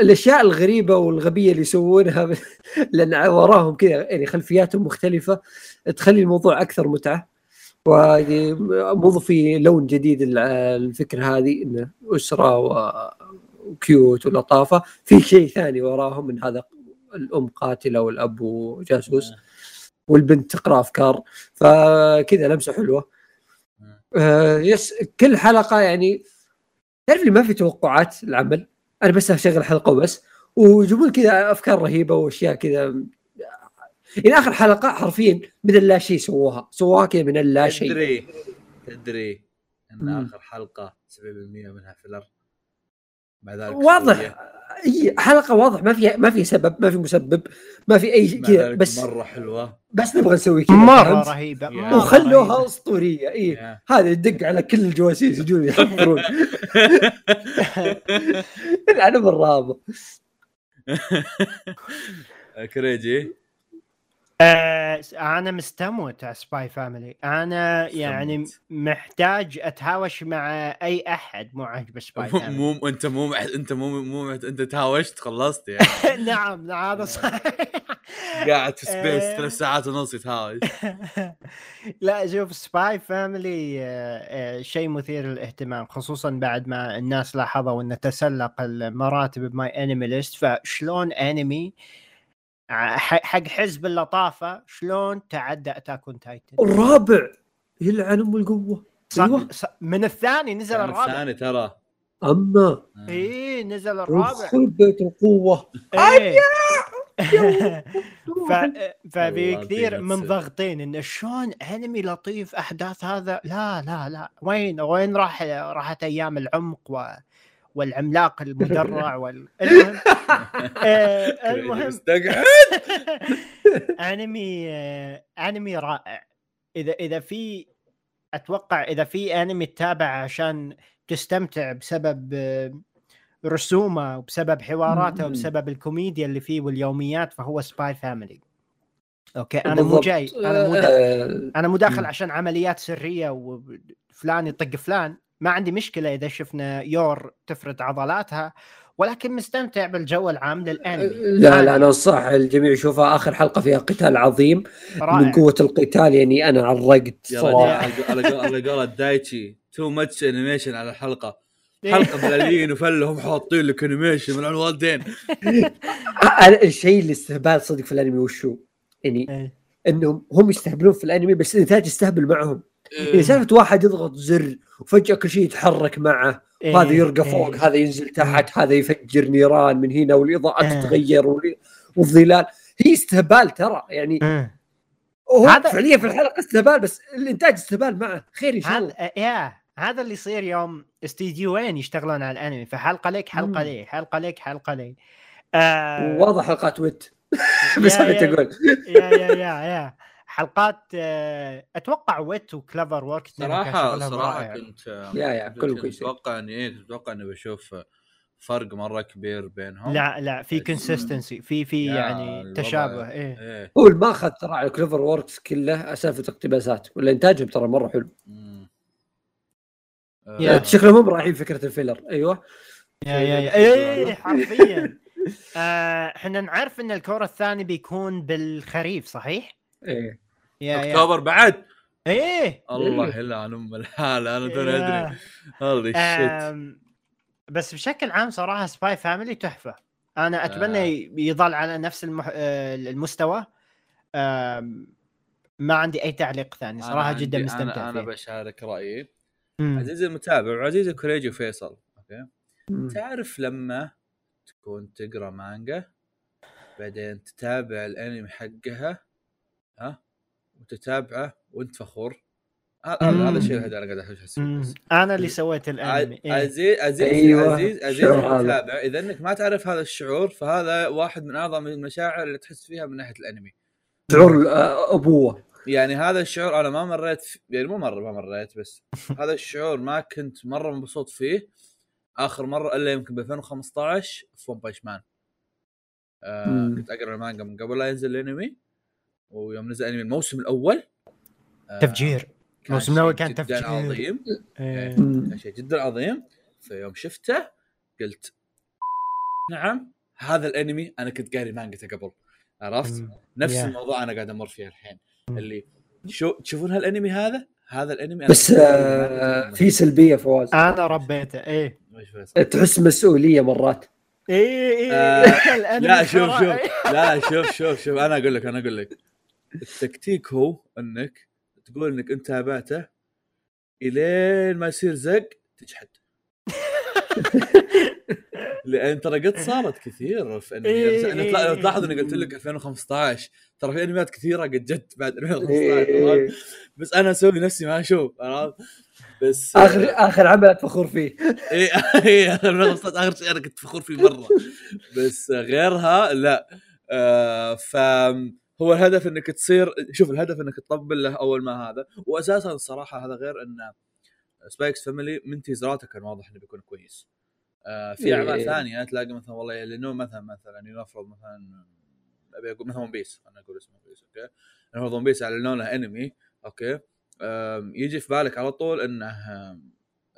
A: الأشياء الغريبة والغبية اللي يسوونها لأن وراهم كذا يعني خلفياتهم مختلفة تخلي الموضوع أكثر متعة. ومضفي لون جديد الفكرة هذه انه أسرة وكيوت ولطافة. في شيء ثاني وراهم من هذا الأم قاتلة والأب جاسوس والبنت تقرأ أفكار. فكذا لمسة حلوة. آه يس كل حلقة يعني تعرف لي ما في توقعات العمل؟ أنا بس أشغل حلقة وبس. ويجيبون كذا أفكار رهيبة وأشياء كذا يعني آخر حلقة حرفيا من اللا شيء سووها سووها كذا من اللا شيء
C: تدري تدري
A: إن.
C: آخر حلقة 70% منها فيلر مع ذلك
A: واضح. هي حلقة واضح ما في ما في سبب ما في مسبب ما في أي شيء كذا بس
C: مرة حلوة
A: بس نبغى نسوي كذا
B: مرة؟
A: رهيبة وخلوها
B: رهيبة.
A: أسطورية
C: إي.
A: هذا يدق على كل الجواسيس يجون يحفرون أنا بالرابط
C: كريجي
B: آه، أنا مستموت على Spy Family أنا يعني. محتاج أتهاوش مع أي أحد مو عاجبه
C: Spy
B: Family
C: مو أنت مو أنت مو مو أنت تهاوشت خلصت يعني.
B: نعم نعم هذا صح
C: قاعد في space
B: آه.
C: ثلاث ساعات ونص يتهاوش.
B: لا شوف Spy Family آه، شيء مثير للاهتمام خصوصا بعد ما الناس لاحظوا انه تسلق المراتب ب MyAnimeList فشلون انمي ح- حق حزب اللطافة شلون تعدى Attack on Titan
A: الرابع يلعن أم القوة. أيوه.
B: من الثاني نزل الرابع.
C: الثاني ترى.
A: أما
C: آه.
B: إيه نزل الرابع.
A: يدخل بيت القوة.
B: إيه. ف... ففي كثير. من ضغطين انه شلون انمي لطيف أحداث هذا؟ لا لا لا. وين وين راح راحت أيام العمق و... والعملاق المدرع وال... المهم آه، المهم أنمي آه، أنمي رائع إذا إذا في أتوقع إذا في أنمي تتابع عشان تستمتع بسبب آه، رسومه وبسبب حواراته. وبسبب الكوميديا اللي فيه واليوميات فهو Spy Family okay أنا مو. جاي أنا مو أنا مو داخل. عشان عمليات سرية وفلان يطق فلان ما عندي مشكلة إذا شفنا يور تفرد عضلاتها ولكن مستمتع بالجو العام للأنمي.
A: لا لا أنا انصح الجميع يشوفها آخر حلقة فيها قتال عظيم. من
B: رائع.
A: قوة القتال يعني أنا علقت
C: يا صراحة. على قول- على قولة دايتشي. too much animation على الحلقة.
B: إيه.
C: حلقة ملالين وفله هم حاطين لك animation من الوالدين
A: الشيء اللي استهبال صدق في الأنمي وشو؟ يعني
B: إيه.
A: إنهم هم يستهبلون في الأنمي بس الانتاج يستهبل معهم.
C: إيه.
A: يعني سالفة واحد يضغط زر وفجأة كل شيء يتحرك معه
B: إيه،
A: هذا يرقى
B: إيه.
A: فوق هذا ينزل تحت هذا يفجر نيران من هنا والاضاءات
B: إيه.
A: تتغير وال- والظلال هي استهبال ترى يعني
B: إيه.
A: هو
B: هذا-
A: فعليا في الحلقة استهبال بس الإنتاج استهبال معه خير إن شاء الله
B: هذا يا هذا اللي يصير يوم استديوين يشتغلون على الأنمي فحلقة لك حلقة
A: مم.
B: لي حلقة لك حلقة لي آه
A: واضح حلقات ويت بس هذا
B: يا-
A: تقول
B: يا يا يا يا حلقات آه، أتوقع ويت وكلفر ورك
C: صراحة صراحة كنت
A: يا يا
C: كنت
A: كويس
C: أتوقع إني إيه كنت أتوقع إني بشوف فرق مرة كبير بينهم.
B: لا لا في consistency في في
C: يا
B: يعني تشابه إيه.
C: إيه.
A: هو اللي ما أخذ ترى على CloverWorks كله سالفه اقتباسات ولا انتاجهم ترى مرة حلو.
B: يا.
C: آه،
A: شكلهم هم رايحين فكرة ال filler.
B: أيوه. yeah yeah yeah. إيه حرفيا. آه، إحنا نعرف إن ال cour الثاني بيكون بالخريف صحيح؟
A: إيه.
B: yeah yeah.
C: أكتوبر بعد؟
B: إيه.
C: الله يلعن أم الحالة أنا توني أدري.
B: holy بس بشكل عام صراحة Spy Family تحفة. أنا أتمنى
C: آه.
B: يظل على نفس المح... آه، المستوى. ما عندي أي تعليق ثاني. صراحة
C: أنا
B: جدا
C: عندي-
B: مستمتع
C: أنا
B: فيه.
C: بشارك رأيي.
B: مم.
C: عزيزي المتابع وعزيزي كوريجي وفيصل okay؟
A: مم.
C: تعرف لما تكون تقرأ مانجا بعدين تتابع الأنمي حقها؟ ها؟ وتتابعه وانت فخور. هذا الشيء الوحيد أنا قاعد أحس
B: أنا اللي سويت الأنمي إيه.
C: عزيز عزيز
A: أيوة،
C: عزيز عزيز. المتابع إذا إنك ما تعرف هذا الشعور فهذا واحد من أعظم المشاعر اللي تحس فيها من ناحية الأنمي.
A: شعور الابوه
C: يعني هذا الشعور أنا ما مريت في- يعني مو مرة ما مريت بس هذا الشعور ما كنت مرة مبسوط فيه. آخر مرة إلا يمكن ب 2015 في ون بانش مان آه. كنت أقرأ المانجا من قبل لا ينزل الأنمي. ويوم نزل الانمي الموسم الأول آه
B: تفجير
C: كان
B: الموسم الأول
C: شيء
B: كان
C: جداً
B: تفجير.
C: عظيم
B: إيه.
A: مم.
C: كان شيء جدا عظيم فيوم شفته قلت نعم هذا الأنمي أنا كنت قاري مانجته قبل عرفت؟
B: مم.
C: نفس
B: يا.
C: الموضوع أنا قاعد أمر فيه الحين
B: مم.
C: اللي شو تشوفون هالأنمي هذا؟ هذا الأنمي أنا
A: بس آه، في سلبية فواز
B: أنا ربيته
C: إيه؟
A: تحس مسؤولية مرات
B: إيه إيه
C: آه، لا شوف شوف
B: إيه.
C: لا شوف شوف شوف أنا أقول لك أنا أقول لك التكتيك هو إنك تقول إنك أنت تابعته إلين ما يصير زق تجحد. لأن ترى قد صارت كثير في انمي
B: إيه،
C: أنا
B: إيه، إيه.
C: تلاحظ إني قلت لك 2015 ترى في أنميات كثيرة قد جت بعد 2015
A: إيه.
C: عرفت؟ بس أنا أسوي نفسي ما أشوف عرفت؟ بس
A: اخر آخر عمل فخور فيه.
C: اي اي آخر آخر شيء أنا كنت فخور فيه مرة. بس غيرها لا. آه فهو الهدف إنك تصير شوف الهدف إنك تطبل له أول ما هذا واساسا الصراحة هذا غير إن Spy x Family من teaser اته كان واضح إنه بيكون كويس. آه في أعمال
A: إيه.
C: ثانية تلاقي مثلا والله لأنه مثلا مثلا لنفرض مثلا أبي أقول مثلا One Piece أنا أقول اسمه One Piece okay؟ لنفرض One Piece أعلنوا له انمي okay؟ آم، يجي في بالك على طول إنه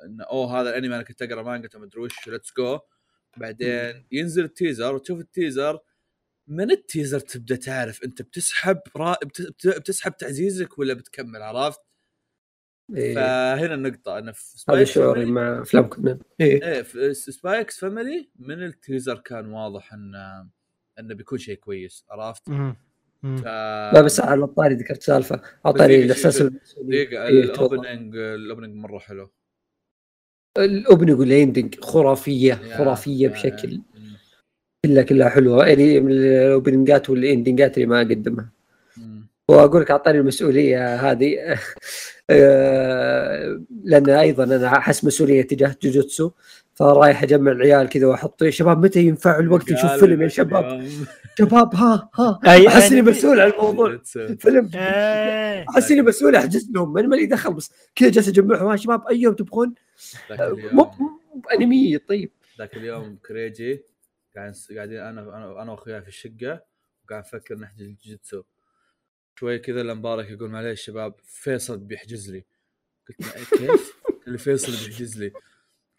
C: انه أوه هذا الأنمي أنا كنت أقرأ مانجته مدري وش let's go بعدين ينزل ال teaser وتشوف ال teaser من ال teaser تبدأ تعرف أنت بتسحب را... بت- بت- بتسحب تعزيزك ولا بتكمل عرفت؟
A: إيه.
C: فهنا النقطة انه في
A: هذا شعوري مع أفلام كونان إيه
C: إيه في Spy x Family من ال teaser كان واضح انه إنه بيكون شيء كويس عرفت؟ ف...
A: لا بس على الطاري ذكرت سالفة على طاري
C: دقيقة،
A: الإحساس
C: دقيقة،. دقيقة
A: إيه،. ال
C: opening ال opening مرة حلو
A: ال opening وال
C: ending
A: خرافية
C: يا-
A: بشكل. كلها كلها حلوة. يعني من الاوبننجات والاندنجات اللي ما قدمها
C: مم.
A: وأقول لك أعطاني المسؤولية هذه. آه، لأن أيضا أنا أحس مسؤولية تجاه جوجوتسو. فرايح أجمع العيال كذا وأحط يا شباب. متى ينفع الوقت نشوف فيلم يا شباب؟ شباب ها ها. أحس
B: إني؟
A: مسؤول عن الموضوع. فيلم. أحس إني مسؤول احجز لهم أنا مالي دخل بس كذا جالس أجمعهم. ها شباب أي يوم تبغون؟ مو أنمي. طيب.
C: ذاك اليوم كريجي قاعد قاعدين أنا أنا وأخوياي في الشقة وقاعد نفكر نحجز الجوجيتسو شوي كذا الا مبارك يقول معليش شباب فيصل بيحجز لي قلت له "إيه كيف؟ قال لي فيصل بيحجز لي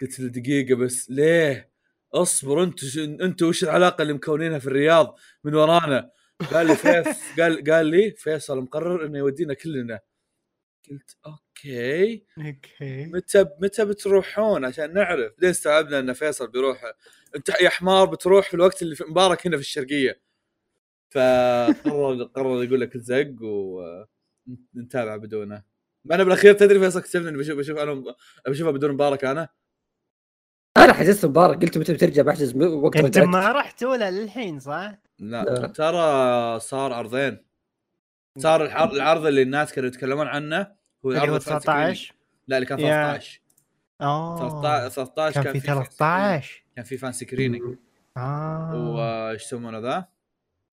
C: قلت له دقيقة بس ليه؟ أصبر أنتوا ش- أنتوا وش العلاقة اللي مكونينها في الرياض من ورانا؟ قال لي فيف قال قال لي فيصل مقرر إنه يودينا كلنا قلت okay.
B: okay.
C: متى متى بتروحون؟ عشان نعرف. بعدين استوعبنا ان فيصل بيروح. أنت يا حمار بتروح في الوقت اللي في مبارك هنا في الشرقية. فقرر قرر يقول لك الزق ونتابع بدونه. ما أنا بالأخير تدري فيصل اكتشفنا اني بشوف بشوف أنا بشوفها بدون مبارك أنا.
A: أنا حجزت مبارك. قلت متى بترجع؟ بحجز وقت أنت.
B: ما رحت ولا للحين صح؟
C: لا.
A: لا.
C: ترى صار عرضين صار العرض اللي الناس كانوا يتكلمون عنه هو
B: اللي هو
C: الفانسي
B: 19
C: لا اللي كان
B: يا.
C: 13
B: آه.
C: 13 13
B: كان في
C: فانسي كرينينج.
B: 13
C: كان في فان سكريننج
B: آه.
C: وايش يسمونه ذا؟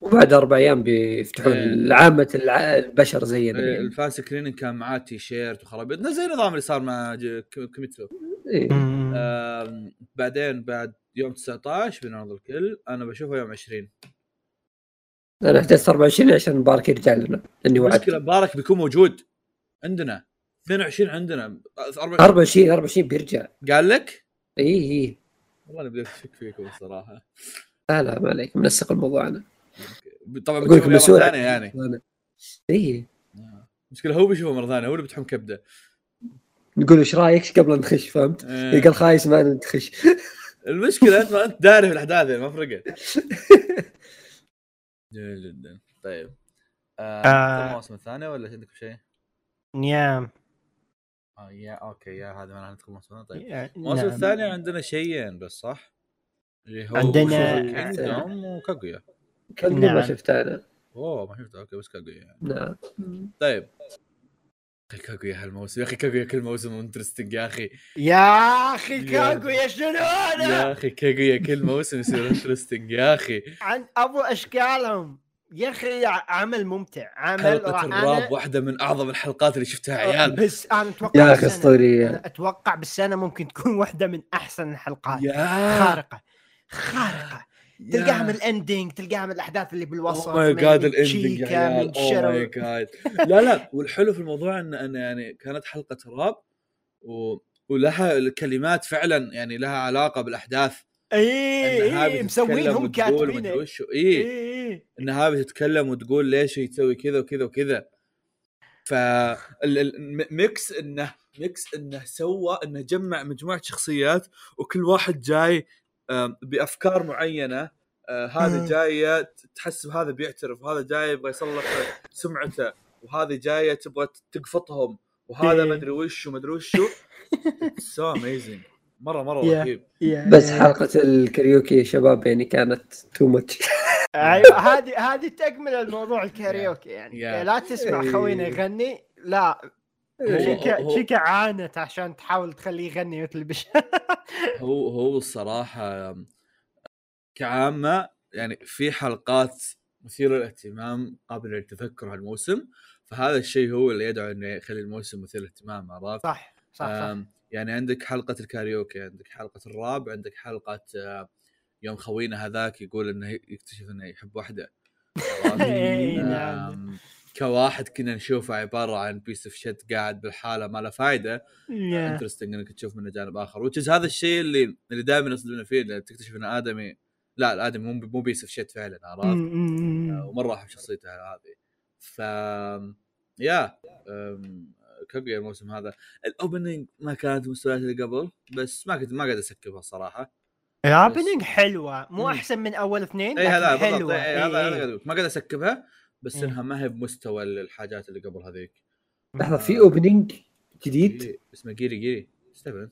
A: وبعد أربع أيام بيفتحون
C: إيه.
A: عامه الع- البشر زينا
C: إيه،
A: يعني.
C: الفان سكريننج كان معاه تي شيرت وخرابيط. زي النظام اللي صار مع ج- ك- كيميتسو
A: إيه.
C: آم، بعدين بعد يوم 19 بنعرض الكل. أنا بشوفه يوم 20
A: أنا حجزت 24 عشان مبارك يرجع لنا لأني وعدت.
C: المشكلة مبارك بيكون موجود. عندنا. 22 عندنا. 24
A: 24 24 بيرجع.
C: قال لك؟
A: اي اي
C: والله أنا بديت أشك فيكم الصراحة.
A: لا لا ما عليك. منسق الموضوع أنا.
C: طبعا
A: أقول لك
C: بتشوفه
A: مسؤول
C: مرة ثانية يعني.
A: اي
C: المشكلة هو بيشوفه مرة ثانية هو اللي بتحم كبدة.
A: نقول إيش رأيك قبل نخش فهمت؟
C: إيه.
A: قال خايس ما نخش.
C: المشكلة أنت ما أنت داري في الأحداث يعني ما فرقت. جميل جدا. طيب. آه
B: آه.
C: المواسم الثانية ولا عندكم شيء؟
B: نيام
C: آه يا okay يا هذا ما ندخل الموسم طيب. الموسم
B: نعم.
C: الثاني عندنا شيئين بس صح؟ اللي هو
B: عندنا-
C: Kingdom وكاغويا.
B: نعم.
A: ما شفته أنا.
C: أوه ما شفته. okay بس كاغويا. يعني.
A: نعم.
C: طيب. أخي كاغويا هالموسم. يا أخي كاغويا كل موسم interesting يا أخي.
B: يا أخي كاغويا شنو هذا
C: يا أخي كاغويا كل موسم يصير interesting يا أخي.
B: عن أبو أشكالهم. يا أخي عمل ممتع عمل
C: حلقة
B: راح
C: الراب
B: أنا-
C: واحدة من أعظم الحلقات اللي شفتها عيال.
B: بس أنا أتوقع
A: يا
B: أخي
A: اسطوريه
B: أنا أتوقع بالسنة ممكن تكون واحدة من أحسن الحلقات.
C: يا.
B: خارقة خارقة. تلقاها من ال ending تلقاها من الأحداث اللي بالوسط
C: oh
B: my
C: god
B: ال
C: ending يا
B: my
C: god لا لا والحلو في الموضوع إن إن يعني كانت حلقة راب و... ولها الكلمات فعلا يعني لها علاقة بالأحداث.
B: اي اي
C: تتكلم
B: مسوين هم
C: وتقول
B: كاتبين اي
C: اي
B: اي
C: إن هذه تتكلم وتقول ليش يسوي كذا وكذا وكذا. فال mix إنه mix إنه سوى إنه جمع مجموعة شخصيات وكل واحد جاي بأفكار معينة. آه، هذا. جاية تحس بهذا بيعترف وهذا جاي يبغى يصلح سمعته وهذه جاية تبغى تقفطهم وهذا
B: إيه.
C: ما ادري وش وما ادري وشو so amazing مره مرة
B: يا.
C: رهيب
A: بس حلقة الكاريوكي يا شباب يعني كانت too much
B: أيوه هذه هذه تكمل الموضوع الكاريوكي يعني
C: يا.
B: لا تسمع خوينا
A: إيه.
B: يغني لا شيكا شيكا عانت عشان تحاول تخليه يغني مثل بش
C: هو هو الصراحة كعامة يعني في حلقات مثيرة للاهتمام قابلة للتذكر هالموسم فهذا الشيء هو اللي يدعو إنه يخلي الموسم مثير للاهتمام عرفت؟
B: صح صح صح
C: يعني عندك حلقة الكاريوكي عندك حلقة الراب عندك حلقة آه، يوم خوينا هذاك يقول إنه يكتشف إنه يحب
B: واحدة نعم.
C: كواحد كنا نشوفه عبارة عن piece of shit قاعد بالحالة ما له فايدة
B: yeah.
C: interesting إنك تشوف منه جانب آخر وتشز هذا الشيء اللي اللي دائما يصدمنا فيه لأن تكتشف ان آدمي لا الآدمي مو مو piece of shit فعلا عرفت؟ آه،. ومرة احب شخصيته هذه ف yeah كاغويا الموسم هذا. ال opening ما كانت مستويات اللي قبل بس ما كنت ما قاعد ا skip
B: ها صراحة. ال
C: opening
B: حلوة. مو. أحسن من أول اثنين
C: اي بالضبط.
B: حلوة.
C: إي، هذا هذا
B: إي،
C: قاعد أقول. ما قاعد ا skip ها بس
B: إيه.
C: إنها ما هي بمستوى الحاجات اللي قبل هذيك.
A: لحظة في opening جديد؟
C: إيه، اسمه جيري جيري. استبعد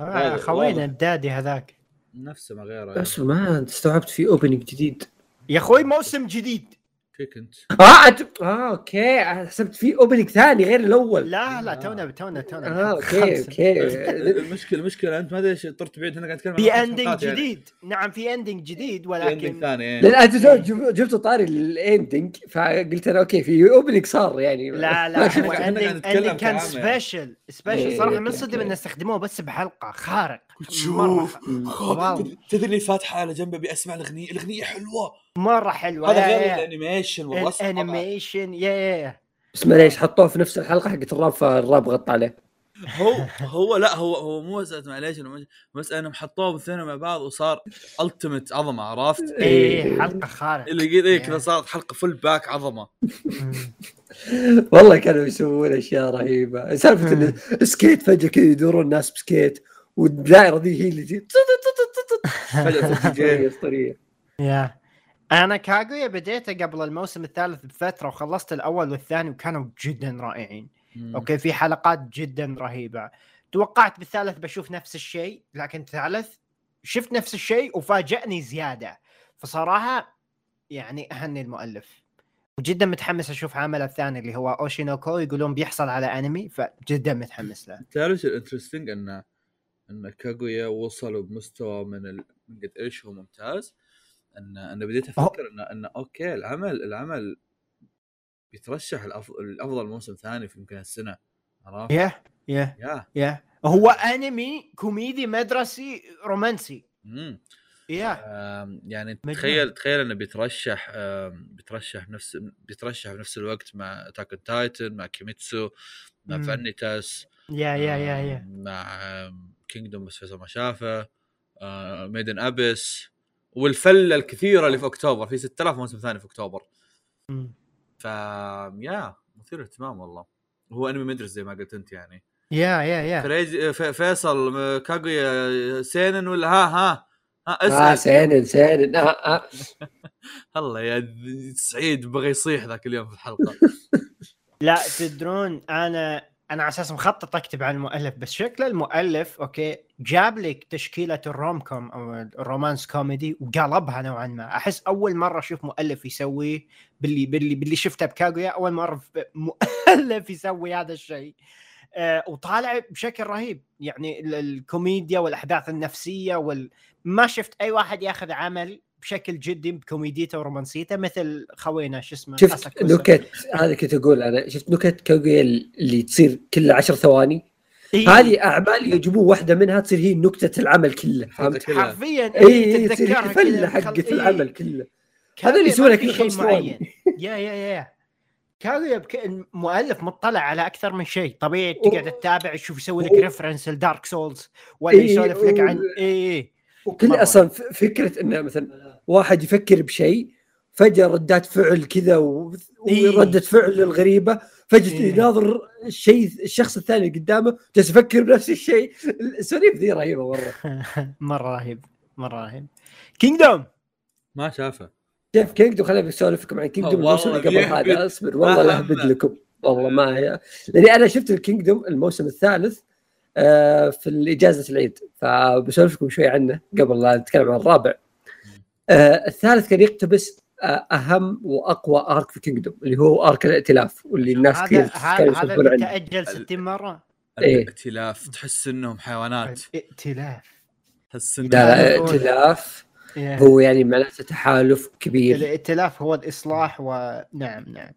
B: آه، خوينا. الدادي هذاك.
C: نفسه ما غيره.
A: بس ما استوعبت في opening جديد.
B: يا أخوي موسم جديد.
C: فيك انت
A: آه أنت... آه أوكي حسبت في opening ثاني غير الأول
B: لا لا
C: آه.
B: تونا تونا تونا
A: آه
B: أوكي.
A: أوكي
C: المشكلة المشكلة أنت ما أدري إيش طرت بعيد إحنا قاعد نتكلم
B: في
C: ending يعني.
B: جديد نعم في ending جديد
C: في ending
B: ولكن
C: ثاني إيه.
A: لأن أنت جبت طاري ال ending فقلت أنا أوكي في opening صار يعني
B: لا لا
A: ما
B: هو
A: شفت.
C: إحنا قاعد
B: ending
C: نتكلم
B: ending كان
C: يعني.
B: special special
A: إيه،
B: صراحة
A: أوكي،
B: منصدم. إنه استخدموه بس بحلقة خارق
C: شوف. تدري- تدري اللي فاتحة على جنبه بيسمع الأغنية الأغنية حلوة
B: مرة حلوة.
C: هذا غير
B: يا-
C: ال animation والرسم.
B: ال animation yeah yeah.
A: بس معليش حطوه في نفس الحلقة حقت الراب فالراب غطى عليه.
C: هو هو لا هو هو مو مساله معليش بس انهم حطوه بالاثنين مع بعض وصار ultimate عظمة عرفت؟
B: إيه حلقة خارق.
C: اللي إيه
B: Yeah.
C: كذا صارت حلقة full pack عظمة.
A: والله كانوا يسوون أشياء رهيبة. سالفة انه سكيت فجأة كذا يدورون الناس ب skate والدائرة ذي هي اللي تجي فجأة
C: تجي
A: أسطورية.
B: yeah. أنا كاغويا بديته قبل الموسم الثالث بفترة وخلصت الأول والثاني وكانوا جدا رائعين. أوكي في حلقات جدا رهيبة. توقعت بالثالث بشوف نفس الشيء لكن الثالث شفت نفس الشيء وفاجأني زيادة. فصراحة يعني أهني المؤلف. وجدا متحمس أشوف عمله الثاني اللي هو أوشي نو كو يقولون بيحصل على أنمي فجدا متحمس له.
C: تعرف ال interesting؟ ان إن كاغويا وصلوا بمستوى من ال... من قد إيش هو ممتاز. أن أنا بديت أفكر أن أن أوكي العمل العمل بيترشح الأفضل موسم ثاني في يمكن السنة عرفت؟
B: yeah
C: yeah
B: yeah هو أنمي كوميدي مدرسي رومانسي.
C: امم yeah يعني. تخيل تخيل أنه بيترشح بيترشح نفس بيترشح في نفس الوقت مع Attack Titan مع كيميتسو مع. فانيتاس
B: yeah yeah yeah
C: yeah مع كينجدوم بس فيصل ما شافه Made in Abyss والفلة الكثيرة اللي في أكتوبر في 6000 موسم ثاني في
B: أكتوبر.
C: ف yeah مثير اهتمام والله. هو أنمي مدرس زي ما قلت أنت يعني.
B: yeah
C: yeah yeah. فيصل كاغويا سينن ولا؟ ها ها ها اسأل.
A: سينن سينن آه آه.
C: الله يا سعيد بغى يصيح ذاك اليوم في الحلقة.
B: لا تدرون أنا أنا على أساس مخطط أكتب عن المؤلف بس شكل المؤلف أوكي جاب لك تشكيلة ال rom com أو ال romance comedy وقلبها نوعا ما. أحس أول مرة أشوف مؤلف يسويه باللي باللي باللي شفته بكاغويا أول مرة مؤلف يسوي هذا الشيء. آه وطالع بشكل رهيب. يعني ال- الكوميديا والأحداث النفسية وال... ما شفت أي واحد ياخذ عمل بشكل جدي بكوميديته ورومانسيته مثل خوينا شو اسمه
A: شفت. نكت هذه كنت أقول أنا شفت نكت كاغويا اللي تصير كل عشر ثواني
B: إيه.
A: هذه أعمال يجيبون واحدة منها تصير هي نكتة العمل كله فهمت؟
C: كلها.
B: حرفيا
A: اي
B: إيه،
A: تصير الفله حقت. العمل كله هذا اللي يسوونه كل خمس ثواني.
B: معين. yeah yeah yeah كاغويا بك... المؤلف مطلع على أكثر من شيء طبيعي تقعد تتابع تشوف يسوي لك
A: reference
B: ل Dark Souls ولا
A: إيه،
B: يسولف لك عن اي اي
A: وكل. أصلا فكرة إنه مثلا واحد يفكر بشيء فجأة ردات فعل كذا و-
B: إيه.
A: وردة فعل الغريبة فجأة
B: إيه.
A: يناظر الشيء الشخص الثاني قدامه جالس يفكر بنفس الشيء. السواليف ذي رهيبة مرة.
B: مرة رهيب مرة رهيب. كينجدوم
C: ما شافه.
A: كيف كينجدوم خليني بسولفكم عن كينجدوم
C: والله
A: الموسم اللي قبل. هذا أصبر والله
C: ما
A: لا
C: أهبد.
A: لكم. والله ما هي. لأني أنا شفت الكينجدوم الموسم الثالث آه، في اجازه العيد. فبسولفكم شوي عنه قبل لا نتكلم عن الرابع. آه، الثالث كان يقتبس آه، أهم وأقوى arc في كينجدوم اللي هو arc الائتلاف واللي الناس كثير
B: هذا اللي تاجل 60 مرة؟
A: إيه.
C: الائتلاف تحس إنهم حيوانات.
B: ائتلاف.
C: تحس إنهم
A: لا لا
B: هو-
A: ائتلاف. هو يعني معناته تحالف كبير.
B: الائتلاف هو الإصلاح ونعم نعم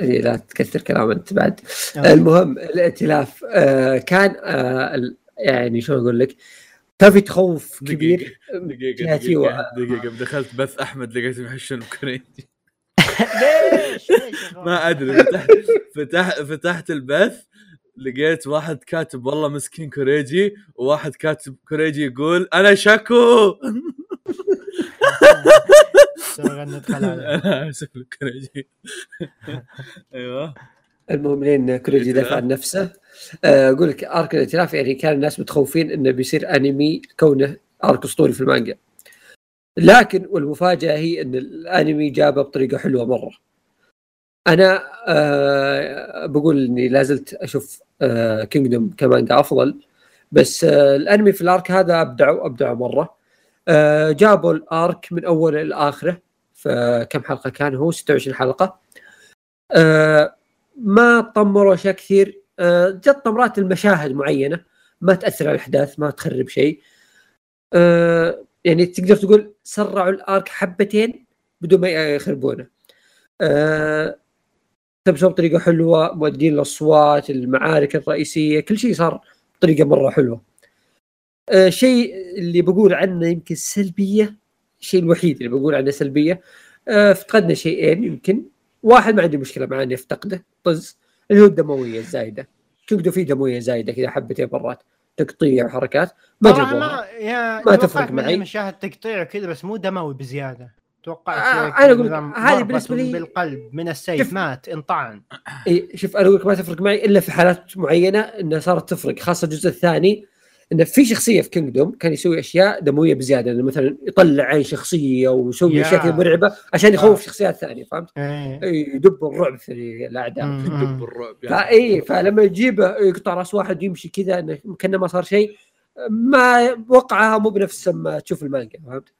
A: إيه، لا تكثر كلام أنت بعد.
B: أوكي.
A: المهم الائتلاف آه، كان آه، يعني شلون أقول لك؟ في تخوف كبير.
C: دقيقة دقيقة
A: و-
C: دقيقة دخلت بث أحمد لقيتهم يحشون بكوريجي
B: ليش؟
C: ما أدري. فتحت فتح فتحت البث لقيت واحد كاتب والله مسكين كوريجي وواحد كاتب كوريجي يقول أنا شاكو.
B: سوي ندخل عليه.
C: أنا اسف كوريجي. أيوه.
A: المهم لين كوريجي دافع عن نفسه. آه، أقول لك arc الائتلاف يعني كان الناس متخوفين انه بيصير أنمي كونه arc اسطوري في المانجا. لكن والمفاجأة هي إن الأنمي جابه بطريقة حلوة مرة. أنا آه بقول إني لازلت أشوف آه كينجدوم كمانجا أفضل. بس آه الأنمي في الارك هذا أبدعوا أبدعوا مرة. آه جابوا الارك من أوله لآخره. فكم حلقة كان هو؟ 26 حلقة. آه ما طمروا أشياء كثير. آه جت طمرات المشاهد معينة. ما تأثر على الأحداث ما تخرب شيء. آه يعني تقدر تقول سرعوا الآرك حبتين بدون ما يخربونه. آه تمشوا بطريقه حلوة مودين الأصوات المعارك الرئيسية كل شيء صار بطريقة مرة حلوة. آه شيء اللي بقول عنه يمكن سلبية الشيء الوحيد اللي بقول عنه سلبية. افتقدنا شيئين يمكن. واحد ما عندي مشكلة معاه إني أفتقده طز. اللي هو الدموية الزايدة. كينجدوم فيه دموية زايدة كذا حبتين مرات تقطيع وحركات ما جابوها
B: ما
A: تفرق معي.
B: مشاهد تقطيع وكذا بس مو دموي بزيادة. توقعت
A: آه،
B: كذا
A: لك،
B: نظام
A: هذه
B: ضربة
A: بالنسبة لي-
B: بالقلب من السيف
A: شوف.
B: مات انطعن.
A: اي شوف أنا أقول ما تفرق معي إلا في حالات معينة إنها صارت تفرق خاصة الجزء الثاني. إنه في شخصية في كينجدوم كان يسوي أشياء دموية بزيادة إنه مثلا يطلع عين شخصية ويسوي
B: yeah.
A: اشياء كذا مرعبة عشان يخوف
B: آه.
A: شخصيات ثانية فهمت؟
B: إيه.
A: إي، يدب الرعب في الأعداء
B: مم.
C: دب الرعب يعني.
A: فاي فلما يجيبه يقطع رأس واحد يمشي كذا إنه كأنه ما صار شيء ما وقعها مو بنفس ما تشوف المانجا فهمت؟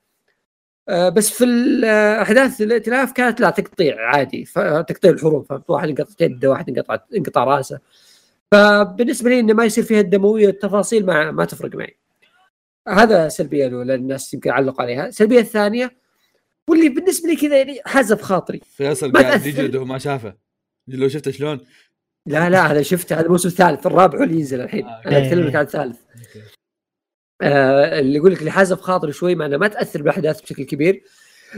A: آه، بس في الاحداث الائتلاف كانت لا تقطيع عادي تقطيع الحروب فهمت؟ واحد انقطع يده واحد انقطع انقطع رأسه فبالنسبة لي إنه ما يصير فيها الدموية والتفاصيل ما ما تفرق معي. هذا سلبية الاولى الناس يمكن علقوا عليها. السلبية الثانية واللي بالنسبة لي كذا يعني حزب خاطري
C: فيصل قاعد. يجلد وهو ما شافه. لو شفته شلون؟
A: لا لا هذا شفته. هذا الموسم الثالث. الرابع هو اللي ينزل الحين.
C: آه،
A: أنا أتكلم لك عن الثالث. آه اللي يقول لك اللي حازف خاطري شوي مع انه ما تأثر بالأحداث بشكل كبير.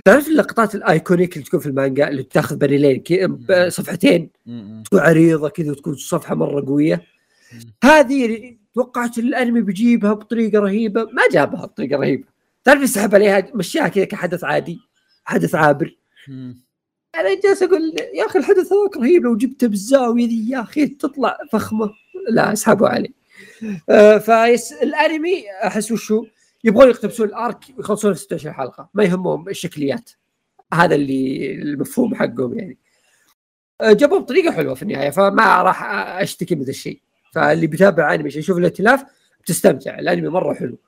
A: تعرف اللقطات الأيكونيك اللي تكون في المانجا اللي تاخذ باريلين كي- ب- صفحتين. تكون عريضة كذا وتكون صفحة مرة
C: قوية.
A: هذه توقعت الأنمي بيجيبها بطريقة رهيبة. ما جابها بطريقة رهيبة. تعرف يسحب عليها مشيها كذا كحدث عادي. حدث عابر. أنا جالس أقول يا أخي الحدث هذاك رهيب. لو جبته بالزاوية ذي يا أخي تطلع فخمة. لا اسحبوا عليه آه فيس الأنمي أحس وشو؟ يبغون يقتبسون الارك ويخلصون في 16 حلقة. ما يهمهم الشكليات. هذا اللي المفهوم حقهم يعني. آه، جابوه بطريقة حلوة في النهاية فما راح أشتكي من الشيء. فاللي بيتابع أنمي يشوف الائتلاف بتستمتع. الأنمي مرة حلو.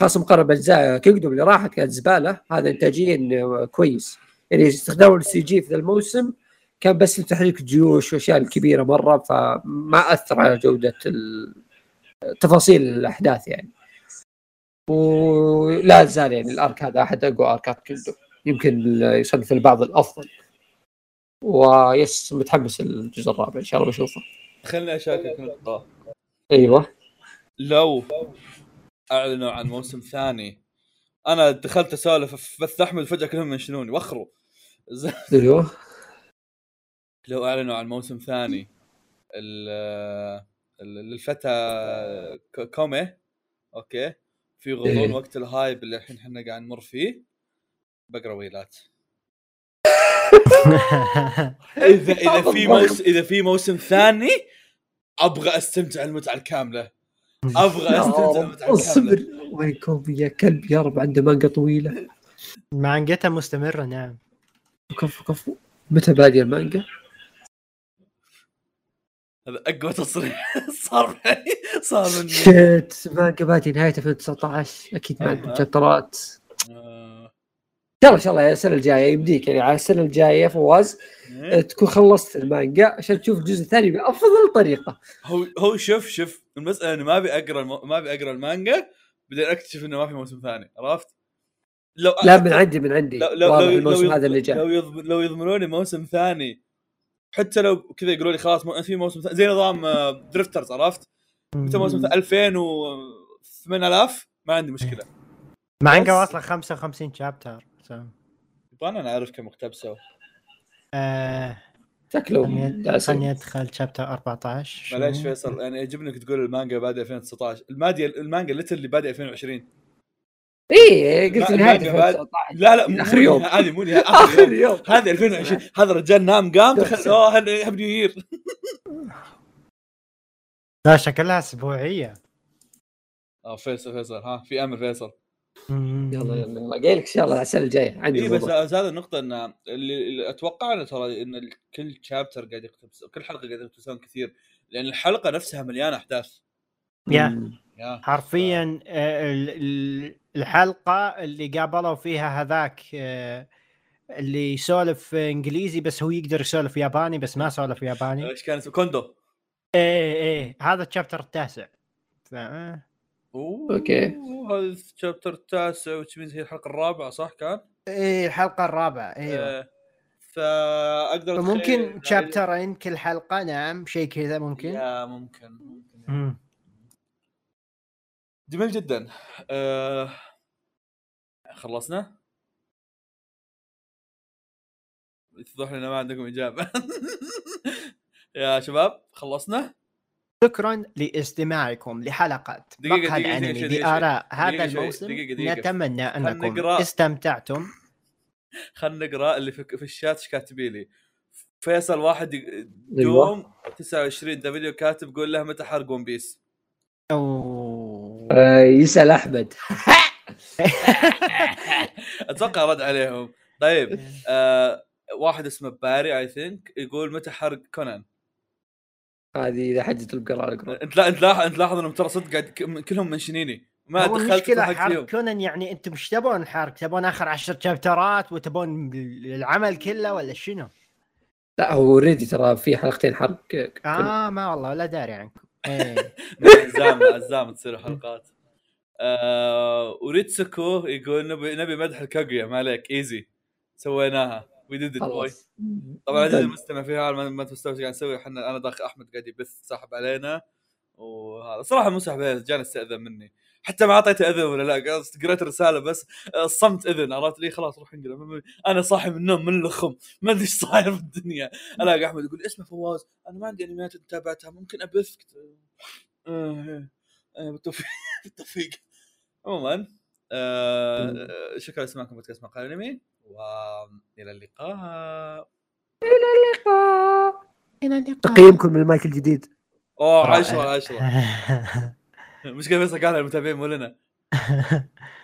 A: خاصة مقارنة بأجزاء كينجدوم اللي راحت كانت زبالة. هذا إنتاجيا كويس. يعني استخدام ال CG في ذا الموسم كان بس لتحريك الجيوش والأشياء الكبيرة مرة فما أثر على جودة ال- تفاصيل الأحداث يعني. ولا زال يعني ال arc هذا أحد أقوى arcات كينجدوم يمكن يصنف البعض الأفضل. و yes متحمس الجزء الرابع إن شاء الله بشوفه.
C: خليني اشاركك نقطه
A: أيوه.
C: لو أعلنوا عن موسم ثاني. أنا دخلت أسولف في بث أحمد فجأة كلهم ينشنوني. وخروا.
A: أيوه.
C: لو أعلنوا عن موسم ثاني. ال- ال- للفتى ك- كومي. أوكي. في غضون
A: إيه.
C: وقت الهايب اللي الحين إحنا قاعد نمر فيه. بقرا ويلات. اذا إذا في موسم إذا في موسم ثاني أبغى أستمتع المتعة
A: الكاملة.
C: أبغى
A: أستمتع
C: المتعة الكاملة.
A: اصبر. وين كوبي يا كلب يا رب عنده مانجا طويلة.
B: مانجته مستمرة نعم.
A: كفو كفو. متى بادي المانجا؟
C: هذا أقوى تصريح صار معي صار مني
A: شيت مانجا بادي نهايه 2019 أكيد ما عندهم
C: آه.
A: شابترات
C: آه،
A: إن شاء الله ان شاء الله السنة الجاية يمديك يعني على السنة الجاية فواز
C: إيه.
A: تكون خلصت المانجا عشان تشوف الجزء الثاني بأفضل طريقة
C: هو هو شوف شوف المسألة إني ما أبي أقرأ. ما أبي أقرأ المانجا بعدين أكتشف إنه ما في موسم ثاني عرفت؟ لو
A: لا من عندي من عندي
C: لو لو لو,
A: الموسم
C: لو,
A: هذا اللي
C: يض...
A: جاء
C: لو, يض... لو يضمنوني موسم ثاني حتى لو كذا يقولوا لي خلاص. في موسم زي نظام آه، drifters عرفت؟ متى موسم ثاني 2000 و 8000 ما عندي مشكلة.
B: مانجا واصله 55 شابتر
C: يبغى أنا اعرف كم اقتبسوا
B: آه
A: شكله
B: خلني أدخل شابتر 14
C: معليش؟ فيصل يعني يعجبني إنك تقول المانجا بادئ 2019 المادية المانجا ليتر اللي بادئ 2020
A: إيه قلت نهايه
C: المانجا بعد-
A: 2019
C: لا لا مو
A: يوم.
C: هذه مو آخر
A: آخر
C: يوم. هذا 2020 هذا الرجال نام قام دخل أوه هذا نيو يير
B: لا شكلها أسبوعية.
C: آه فيصل فيصل ها في أمل فيصل.
A: يلا يلا يلا. قايل لك ان شاء الله السنة الجاية. عندي
C: اي بس هذا النقطة إن اللي, اللي أتوقع إنه ترى إن كل شابتر قاعد يقتبس كل حلقة قاعد يقتبسون كثير لأن الحلقة نفسها مليانة أحداث.
B: يا. حرفيا آه، ال- ال- الحلقة اللي قابلوا فيها هذاك آه، اللي يسولف إنجليزي بس هو يقدر يسولف ياباني بس ما سولف ياباني.
C: إيش كان اسمه؟ كوندو.
B: إيه إيه هذا الشابتر التاسع. ف... آه.
C: أوه
A: أوكي.
C: هذا الشابتر التاسع means هي الحلقة الرابعة صح كان؟
B: إيه الحلقة الرابعة إيوه.
C: آه، فأقدر
B: ممكن شابترين كل حلقه نعم شيء كذا ممكن.
C: يا ممكن ممكن.
B: مم.
C: جميل جدا آه خلصنا؟ يتضح لنا ما عندكم إجابة يا شباب خلصنا؟
B: شكرا لاستماعكم لحلقة
C: دقيقة،
B: مقهى
C: دقيقة
B: باراء هذا الموسم
C: دقيقة، دقيقة.
B: نتمنى أنكم
C: نقرأ.
B: استمتعتم
C: خلينا نقرأ اللي في, في الشات إيش كاتبين لي فيصل واحد
A: أيوة.
C: دوم 29 ده فيديو كاتب قول له متى حرق ون بيس
B: أوه.
A: آه، يسأل أحمد.
C: أتوقع رد عليهم. طيب آه واحد اسمه باري I think يقول متى حرق كونان؟
A: هذه إذا حجت القراءه القراءه
C: أنت لا أنت لاحظ أنت لاحظ إنهم ترى صدق قاعد كلهم منشنيني. ما
B: هو
C: دخلت
B: المشكلة
C: ضحكت
B: حرق كونان يعني أنتم إيش تبون حرق؟ تبون آخر عشر chapterات وتبون العمل كله ولا شنو؟
A: لا هو already ترى في حلقتين حرق.
B: آه ما والله لا داري عنكم.
C: عزام عزام تصير حلقات آه وريتسوكو يقول نبي نبي مدح الكاغويا ما عليك easy. سويناها. we did boy
A: خلاص.
C: طبعا عزيزي
A: done.
C: المستمع في حال ما مستوعب إيش قاعد نسوي. إحنا أنا داخل أحمد قاعد يبث ساحب علينا. وهذا. صراحة مو ساحب علينا جاني استأذن مني. حتى ما أعطيته إذن ولا لا قريت رساله بس آه، الصمت إذن عرفت لي؟ خلاص روح انقل أنا صاحي من النوم من الخم ما أدري إيش صاير في الدنيا. ألاقي أحمد يقول اسمه فواز. أنا ما عندي انميات تابعتها ممكن أبث؟ قلت آه، إيه. آه، بالتوفيق بالتوفيق. عموما آه، شكرا لسماعكم بودكاست مقال أنمي وإلى اللقاء.
A: تقييمكم للمايك الجديد.
C: أوه
B: رائع.
C: 10 10 المشكلة فيصل قالها المتابعين مو لنا.